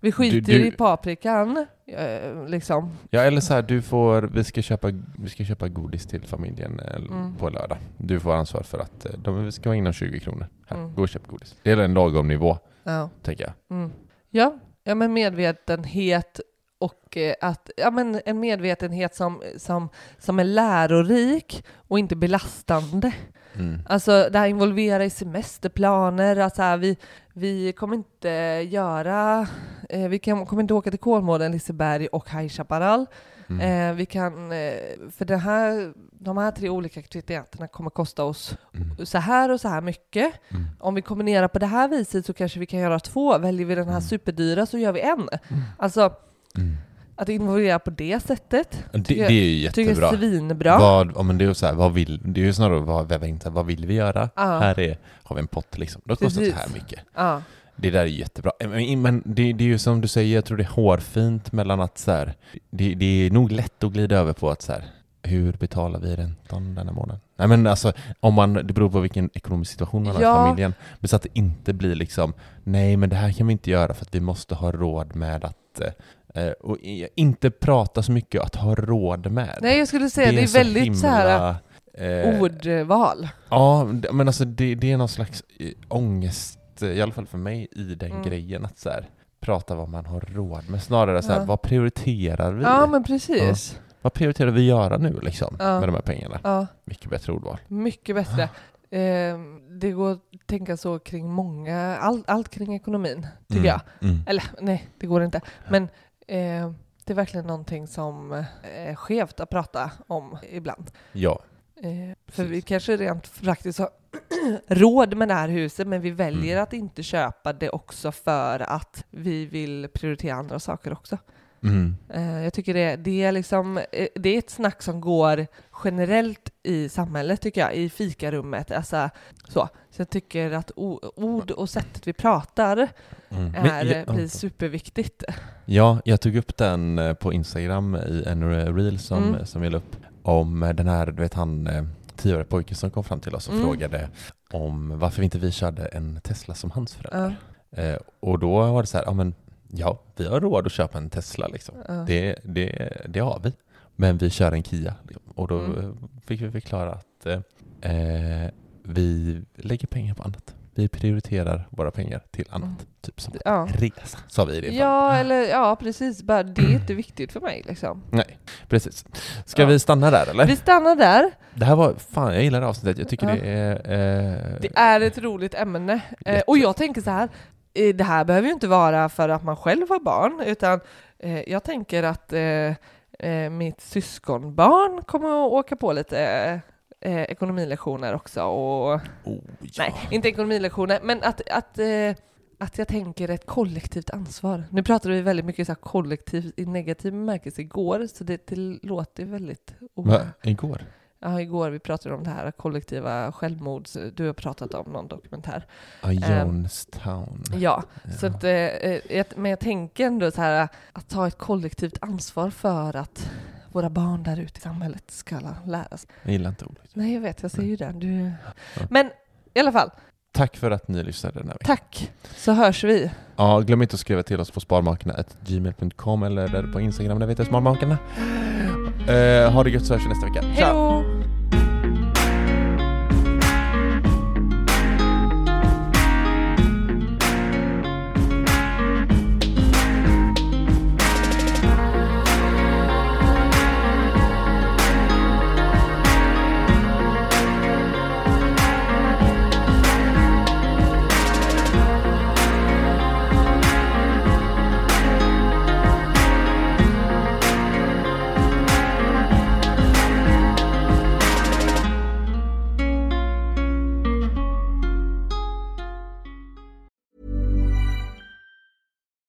Speaker 4: vi skiter
Speaker 3: du-
Speaker 4: i paprikan. Eh, liksom.
Speaker 3: Ja, eller så här, du får, vi ska köpa, vi ska köpa godis till familjen eh,
Speaker 4: Mm.
Speaker 3: på lördag. Du får ansvar för att eh, de ska vara inom 20 kronor. Här,
Speaker 4: Mm.
Speaker 3: gå och köp godis. Det är en lagom nivå,
Speaker 4: Ja.
Speaker 3: tänker jag.
Speaker 4: Mm. Ja, ja, men medvetenhet och att, ja, men en medvetenhet som, som, som är lärorik och inte belastande.
Speaker 3: Mm.
Speaker 4: Alltså det här involvera i semesterplaner, alltså här, vi, vi kommer inte göra, eh, vi kan, kommer inte åka till Kolmården, Liseberg och High Chaparral.
Speaker 3: Mm.
Speaker 4: Eh, vi kan, eh, för det här, de här tre olika aktiviteterna kommer kosta oss
Speaker 3: Mm.
Speaker 4: så här och så här mycket.
Speaker 3: Mm.
Speaker 4: Om vi kombinerar på det här viset så kanske vi kan göra två. Väljer vi den här
Speaker 3: Mm.
Speaker 4: superdyra så gör vi en.
Speaker 3: Mm.
Speaker 4: Alltså
Speaker 3: Mm.
Speaker 4: Att involvera på det sättet
Speaker 3: Det, det är ju
Speaker 4: jag- tycker jag
Speaker 3: jättebra.
Speaker 4: är svinbra.
Speaker 3: Vad, ja, men det är så här, vad vill, det är ju snarare vad väva in, så här, vad vill vi göra?
Speaker 4: Ja.
Speaker 3: Här är, har vi en pott liksom. Då kostar det så här
Speaker 4: Precis.
Speaker 3: mycket.
Speaker 4: Ja.
Speaker 3: Det där är jättebra. Eh, Men, men det, det är ju som du säger, jag tror det är hårfint mellan att så här, det, det är nog lätt att glida över på att så här, hur betalar vi räntan denna månaden? Nej men alltså, om man, det beror på vilken ekonomisk situation man har
Speaker 4: Ja.
Speaker 3: i familjen. Men så att det inte blir liksom, nej men det här kan vi inte göra för att vi måste ha råd med att eh, och i- inte prata så mycket att ha råd med.
Speaker 4: Nej, jag skulle säga det är,
Speaker 3: så
Speaker 4: väldigt så här
Speaker 3: eh,
Speaker 4: ordval.
Speaker 3: Ja, men alltså det, det är någon slags eh, ångest, eh, i alla fall för mig, i den
Speaker 4: Mm.
Speaker 3: grejen att så här, prata vad man har råd med. Snarare så här,
Speaker 4: Ja.
Speaker 3: vad prioriterar vi?
Speaker 4: Ja, men precis.
Speaker 3: Vad prioriterar vi göra nu liksom,
Speaker 4: Ja.
Speaker 3: med de här pengarna?
Speaker 4: Ja,
Speaker 3: Mycket bättre ordval.
Speaker 4: mycket bättre. Eh, det går att tänka så kring många, all, allt kring ekonomin, tycker
Speaker 3: Mm,
Speaker 4: jag.
Speaker 3: Mm.
Speaker 4: Eller nej, det går inte. Men eh, det är verkligen någonting som eh, är skevt att prata om ibland.
Speaker 3: Ja.
Speaker 4: Eh, för vi kanske rent faktiskt har [clears throat] råd med det här huset, men vi väljer
Speaker 3: Mm.
Speaker 4: att inte köpa det också för att vi vill prioritera andra saker också.
Speaker 3: Mm.
Speaker 4: Eh, jag tycker det, det, är liksom, eh, det är ett snack som går generellt i samhället, tycker jag, i fikarummet. Alltså, så. så jag tycker att ord och sättet vi pratar
Speaker 3: Mm.
Speaker 4: är,
Speaker 3: Men, ja,
Speaker 4: blir superviktigt.
Speaker 3: ja, jag tog upp den eh, på Instagram i en reel som,
Speaker 4: Mm.
Speaker 3: som jag la upp om den här, du vet han tioåriga pojken som kom fram till oss och
Speaker 4: Mm.
Speaker 3: frågade om varför inte vi körde en Tesla som hans föräldrar.
Speaker 4: Ja,
Speaker 3: Eh, och då var det så här, ja men ja, vi har råd att köpa en Tesla liksom.
Speaker 4: ja.
Speaker 3: Det, det, det har vi. Men vi kör en Kia. Liksom. Och då
Speaker 4: Mm.
Speaker 3: fick vi förklara att eh, eh, vi lägger pengar på annat. Vi prioriterar våra pengar till annat.
Speaker 4: Mm.
Speaker 3: Typ som
Speaker 4: Ja.
Speaker 3: resa, sa vi i det.
Speaker 4: Ja, eller ja, precis. Bara, det är inte viktigt för mig. Liksom.
Speaker 3: Nej, precis. Ska
Speaker 4: Ja.
Speaker 3: vi stanna där eller?
Speaker 4: Vi stannar där.
Speaker 3: Det här var, fan jag gillar det avsnittet. Jag tycker
Speaker 4: Ja.
Speaker 3: det är... Eh,
Speaker 4: Det är ett roligt ämne. Eh, och jag tänker så här, det här behöver ju inte vara för att man själv har barn, utan eh, jag tänker att eh, eh, mitt syskonbarn kommer att åka på lite eh, ekonomilektioner också. Och,
Speaker 3: oh, ja.
Speaker 4: Nej, inte ekonomilektioner, men att, att, eh, att jag tänker ett kollektivt ansvar. Nu pratade vi väldigt mycket så här kollektiv i negativ bemärkelse igår, så det, det låter väldigt... o-
Speaker 3: Va? Igår?
Speaker 4: Ja, igår vi pratade om det här kollektiva självmords... Du har pratat om någon dokumentär.
Speaker 3: Ja, Jonestown.
Speaker 4: Ja, så att, eh, eh, men jag tänker ändå så här att ta ett kollektivt ansvar för att våra barn där ute i samhället ska lära sig.
Speaker 3: Jag gillar inte ordet.
Speaker 4: Nej, jag vet, jag ser ju det. Du...
Speaker 3: Ja.
Speaker 4: Men i alla fall,
Speaker 3: Tack för att ni lyssnade den här veckan.
Speaker 4: tack, så hörs vi.
Speaker 3: Ja, glöm inte att skriva till oss på sparmakarna.gmail.com eller på Instagram, där vi heter Sparmakarna. Eh, ha det gött så hörs vi nästa vecka.
Speaker 4: Hej